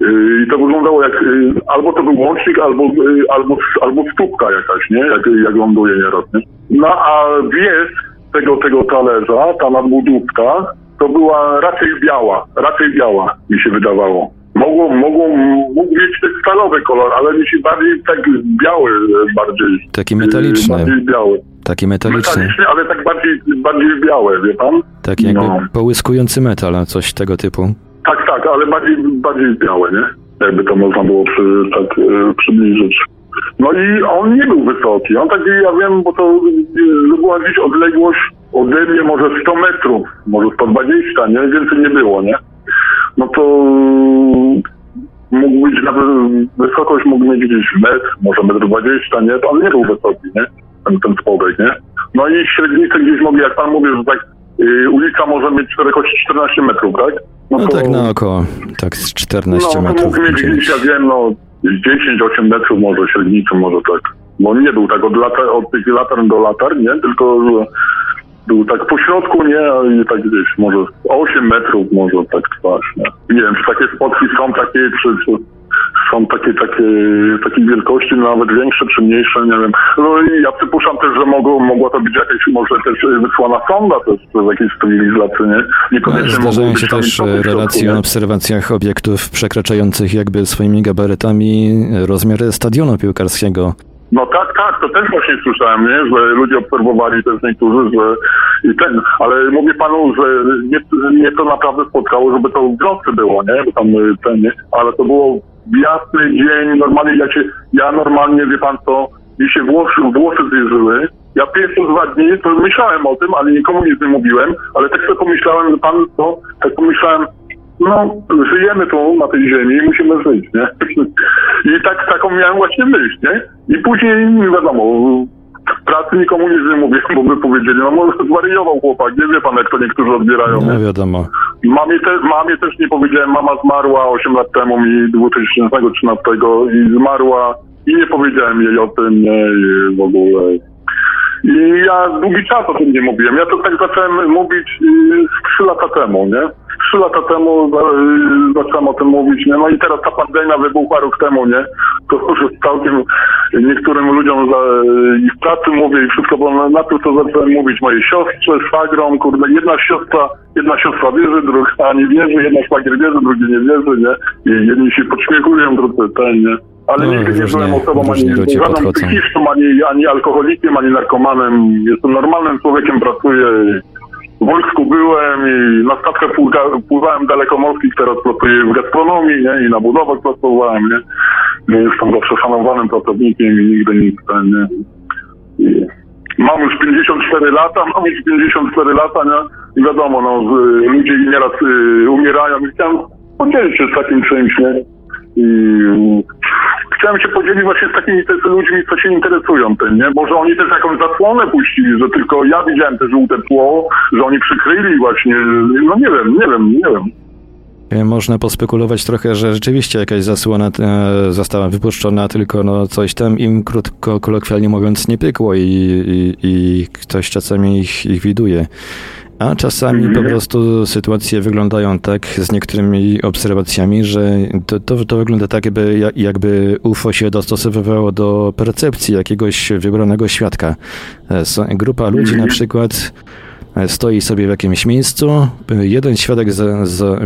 I to wyglądało jak, yy, albo to był łącznik, albo, yy, albo, albo stópka jakaś, nie? Jak, jak ląduje nieraz, nie? No a wieś tego, tego talerza, ta nadbudówka, to była raczej biała, raczej biała, mi się wydawało. Mogło, mogło, mógł mieć ten stalowy kolor, ale mi się bardziej tak biały, bardziej. Taki e, metaliczny. Bardziej biały. Taki metaliczny, Metaliczny, ale tak bardziej, bardziej białe, wie pan? taki jakby No. połyskujący metal, coś tego typu. Tak, tak, ale bardziej, bardziej białe, nie? Jakby to można było przy, tak e, przybliżyć. No i on nie był wysoki. On taki, ja wiem, bo to e, była gdzieś odległość ode mnie może 100 metrów, może 120, nie? Więcej nie było, nie? No to mógł być nawet, wysokość mógł mieć gdzieś metr, może metr 20, nie? To on nie był wysoki, nie? Ten, ten spodek, nie? No i średnicy gdzieś mogli, jak pan mówił, że tak ulica może mieć szerokość 14 metrów, tak? No tak na oko, tak z 14 no, to metrów. będzie. gdzieś, ja wiem, no 10-8 metrów może średnicą, może tak. Bo nie był tak od, lata, od tych latarń do latarń, nie? Tylko że był tak po środku, nie? I tak gdzieś może 8 metrów może tak trwać, nie? Nie wiem, czy takie spotki są takie, czy, czy są takie, takie, takiej wielkości, nawet większe czy mniejsze, nie wiem. No i ja przypuszczam też, że mogło, mogła to być jakaś może też wysłana sonda też przez jakieś cywilizacje, nie? No, Niekoniecznie Zdarzają się też e, środku, relacje o obserwacjach obiektów przekraczających jakby swoimi gabarytami rozmiary stadionu piłkarskiego. No tak, tak, to też właśnie słyszałem, nie? że ludzie obserwowali też niektórzy, że i ten, ale mówię panu, że nie, nie to naprawdę spotkało, żeby to w było, nie? Bo tam y, ten, nie? Ale to było jasny dzień, normalnie ja się, ja normalnie, wie pan co, mi się włosy, włosy zjeżyły. Ja pierwsze dwa dni to myślałem o tym, ale nikomu nic nie mówiłem, ale tak sobie pomyślałem, że pan co, tak pomyślałem, no, żyjemy tu na tej ziemi i musimy żyć, nie? [laughs] I tak, taką miałem właśnie myśl, nie? I później, wiadomo, w pracy nikomu nic nie mówię, bo by powiedzieli, no może zwariował chłopak, nie wie pan, jak to niektórzy odbierają, No nie? wiadomo. Mamie, te, mamie też nie powiedziałem, mama zmarła 8 lat temu mi 2013 i zmarła i nie powiedziałem jej o tym, nie, i w ogóle. I ja długi czas o tym nie mówiłem. Ja to tak zacząłem mówić y, z 3 lata temu, nie? 3 lata temu y, zacząłem o tym mówić, nie? No i teraz ta pandemia wybuchła rok temu, nie? To już całkiem niektórym ludziom za, i w pracy mówię i wszystko, bo na, na to, co zacząłem mówić mojej siostrze, szwagrom, kurde, jedna siostra, jedna siostra wierzy, druga nie wierzy, jedna szwagier wierzy, drugi nie wierzy, nie? I jedni się podśmiechują, drudzy ten, nie? Ale No, nigdy nie byłem osobą ani podchodzą. psychiczną, ani, ani alkoholikiem, ani narkomanem. Jestem normalnym człowiekiem, pracuję. W wojsku byłem i na pływa- pływałem dalekomorskich, teraz pracuję w gastronomii, nie? I na budowach pracowałem, nie? nie jestem zawsze szanowanym pracownikiem i nigdy nic, ten, nie? I mam już 54 lata, mam już 54 lata, nie? I wiadomo, no, z- ludzie nieraz y, umierają i chciałem podzielić się z takim czymś, nie? I y, chciałem się podzielić właśnie z takimi też ludźmi, co się interesują tym, nie? Może oni też jakąś zasłonę puścili, że tylko ja widziałem te żółte tło, że oni przykryli właśnie, no nie wiem, nie wiem, nie wiem. E, Można pospekulować trochę, że rzeczywiście jakaś zasłona e, została wypuszczona, tylko no coś tam im krótko, kolokwialnie mówiąc nie pykło i, i, i ktoś czasami ich, ich widuje. A czasami po prostu sytuacje wyglądają tak z niektórymi obserwacjami, że to, to, to wygląda tak, jakby, ja- jakby UFO się dostosowywało do percepcji jakiegoś wybranego świadka. E, Grupa ludzi na przykład e, stoi sobie w jakimś miejscu, jeden świadek za, za,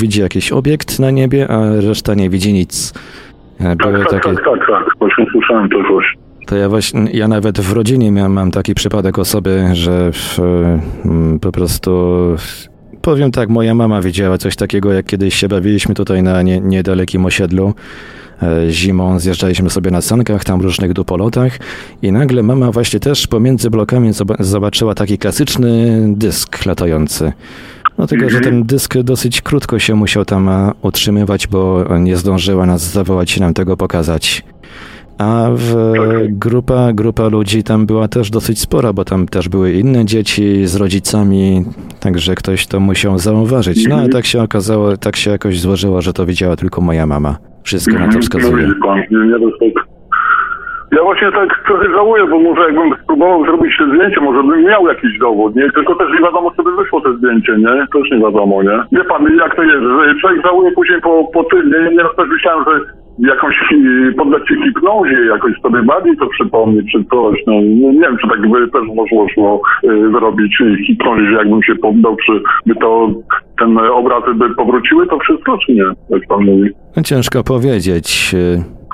widzi jakiś obiekt na niebie, a reszta nie widzi nic. E, Tak, Były tak, takie, tak, tak, tak. Właśnie słyszałem to coś. To ja właśnie, ja nawet w rodzinie miałem, mam taki przypadek osoby, że w, mm, po prostu powiem tak, moja mama widziała coś takiego, jak kiedyś się bawiliśmy tutaj na nie, niedalekim osiedlu. E, Zimą zjeżdżaliśmy sobie na sankach, tam różnych dupolotach i nagle mama właśnie też pomiędzy blokami zoba- zobaczyła taki klasyczny dysk latający. No tylko, że ten dysk dosyć krótko się musiał tam utrzymywać, bo nie zdążyła nas zawołać i nam tego pokazać. A w grupa, grupa ludzi tam była też dosyć spora, bo tam też były inne dzieci z rodzicami, także ktoś to musiał zauważyć. No ale tak się okazało, tak się jakoś złożyło, że to widziała tylko moja mama. Wszystko na to No wskazuje. to tak. Ja właśnie tak trochę żałuję, bo może jakbym spróbował zrobić te zdjęcie, może bym miał jakiś dowód, nie? Tylko też nie wiadomo, co by wyszło te zdjęcie, nie? Też nie wiadomo, nie? Wie pan, jak to jest, że człowiek żałuje później po, po tym, nie? Nieraz też myślałem, że jakąś hi- poddać się hipnozie, jakoś sobie bardziej to przypomnieć, czy coś, no nie, wiem, czy tak by też można było y, zrobić y, hipnozie, jakbym się poddał, czy by to, ten obrazy by powróciły, to wszystko, czy nie? Jak pan mówi. Ciężko powiedzieć.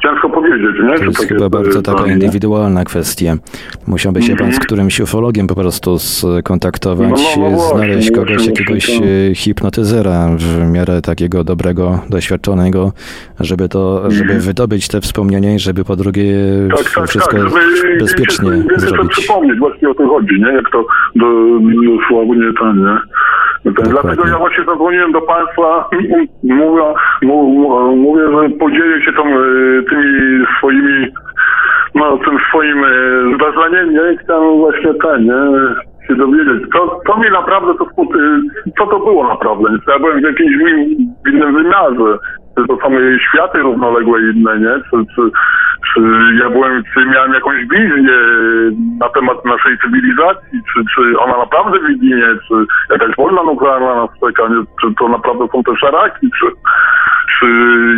Ciężko powiedzieć, nie? To jest tak chyba jest, bardzo taka nie? indywidualna kwestia. Musiałby się pan z Mhm. którymś ufologiem po prostu skontaktować, No, no, no znaleźć muszę- kogoś, jakiegoś e, hipnotyzera w miarę takiego dobrego, doświadczonego, żeby to, żeby wydobyć te wspomnienia i żeby po drugie Mhm. Tak, tak, wszystko tak, żeby bezpiecznie więcej sobie zrobić. przypomnieć, właśnie o to chodzi, nie? Jak to do, ten, nie? Dokładnie. dlatego ja właśnie zadzwoniłem do Państwa, mówię, mówię, że podzielę się tą, y, tymi swoimi, no tym swoim y, zdarzeniem, nie? I chciałem właśnie ten, nie? się dowiedzieć, co, co mi naprawdę to, co to było naprawdę, ja byłem w jakimś innym wymiarze, to y, światy równoległe inne, nie? Czy, czy, czy ja byłem, czy miałem jakąś wizję na temat naszej cywilizacji, czy, czy ona naprawdę widzi mnie, czy jakaś wojna nuklearna nas czeka, nie? czy to naprawdę są te szaraki, czy, czy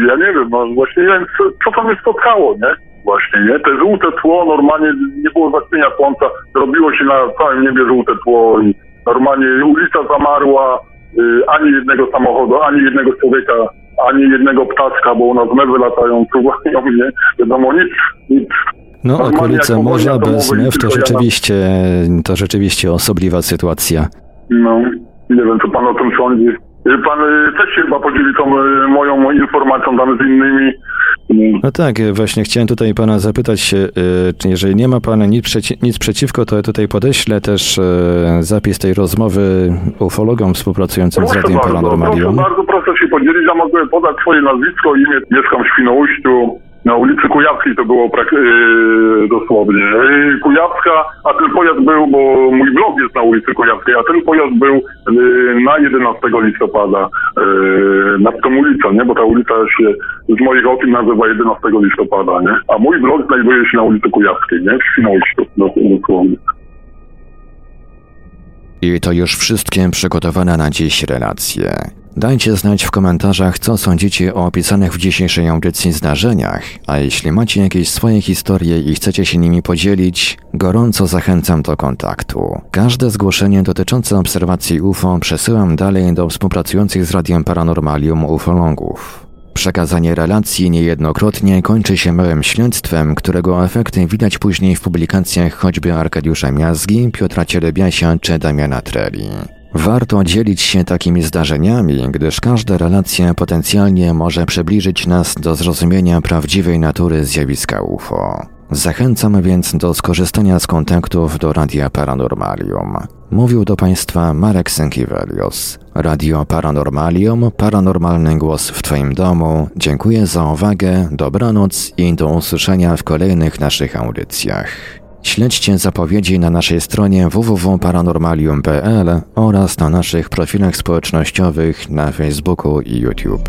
ja nie wiem, no właśnie nie wiem, co, co to mnie spotkało, nie? Właśnie, nie? Te żółte tło, normalnie nie było zaćmienia słońca, robiło się na całym niebie żółte tło i normalnie ulica zamarła, y, ani jednego samochodu, ani jednego człowieka, ani jednego ptaszka, bo u nas mewy latają, czuwają mnie, wiadomo, nic, nic. No, okolice morza bez mew to rzeczywiście, to rzeczywiście osobliwa sytuacja. No, nie wiem, co pan o tym sądzi. Y, Pan y, też się chyba podzieli tą y, moją informacją tam z innymi. Y, No tak, e, właśnie chciałem tutaj pana zapytać, czy jeżeli nie ma pan nic, przeci- nic przeciwko, to ja tutaj podeślę też zapis tej rozmowy ufologom współpracującym z Proszę Radiem bardzo, proszę Paranormalium. bardzo, proszę się podzielić. Ja mogę podać swoje nazwisko, imię. Mieszkam w Świnoujściu. Na ulicy Kujawskiej to było prak- yy, dosłownie. Yy, Kujawska, a ten pojazd był, bo mój blog jest na ulicy Kujawskiej, a ten pojazd był yy, na 11 listopada. Yy, nad tą ulicą, nie? Bo ta ulica się z moich opinii nazywa 11 listopada, nie? A mój blog znajduje się na ulicy Kujawskiej, nie? W Świnoujściu, dos- dosłownie. I to już wszystkie przygotowane na dziś relacje. Dajcie znać w komentarzach, co sądzicie o opisanych w dzisiejszej audycji zdarzeniach, a jeśli macie jakieś swoje historie i chcecie się nimi podzielić, gorąco zachęcam do kontaktu. Każde zgłoszenie dotyczące obserwacji UFO przesyłam dalej do współpracujących z Radiem Paranormalium ufologów. Przekazanie relacji niejednokrotnie kończy się małym śledztwem, którego efekty widać później w publikacjach choćby Arkadiusza Miazgi, Piotra Cielebiasia czy Damiana Treli. Warto dzielić się takimi zdarzeniami, gdyż każda relacja potencjalnie może przybliżyć nas do zrozumienia prawdziwej natury zjawiska UFO. Zachęcam więc do skorzystania z kontaktów do Radia Paranormalium. Mówił do Państwa Marek Sękiewelios. Radio Paranormalium, paranormalny głos w Twoim domu. Dziękuję za uwagę, dobranoc i do usłyszenia w kolejnych naszych audycjach. Śledźcie zapowiedzi na naszej stronie www.paranormalium.pl oraz na naszych profilach społecznościowych na Facebooku i YouTube.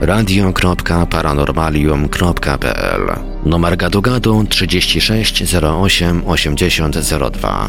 radio.paranormalium.pl Numer gadu gadu 36 08 8002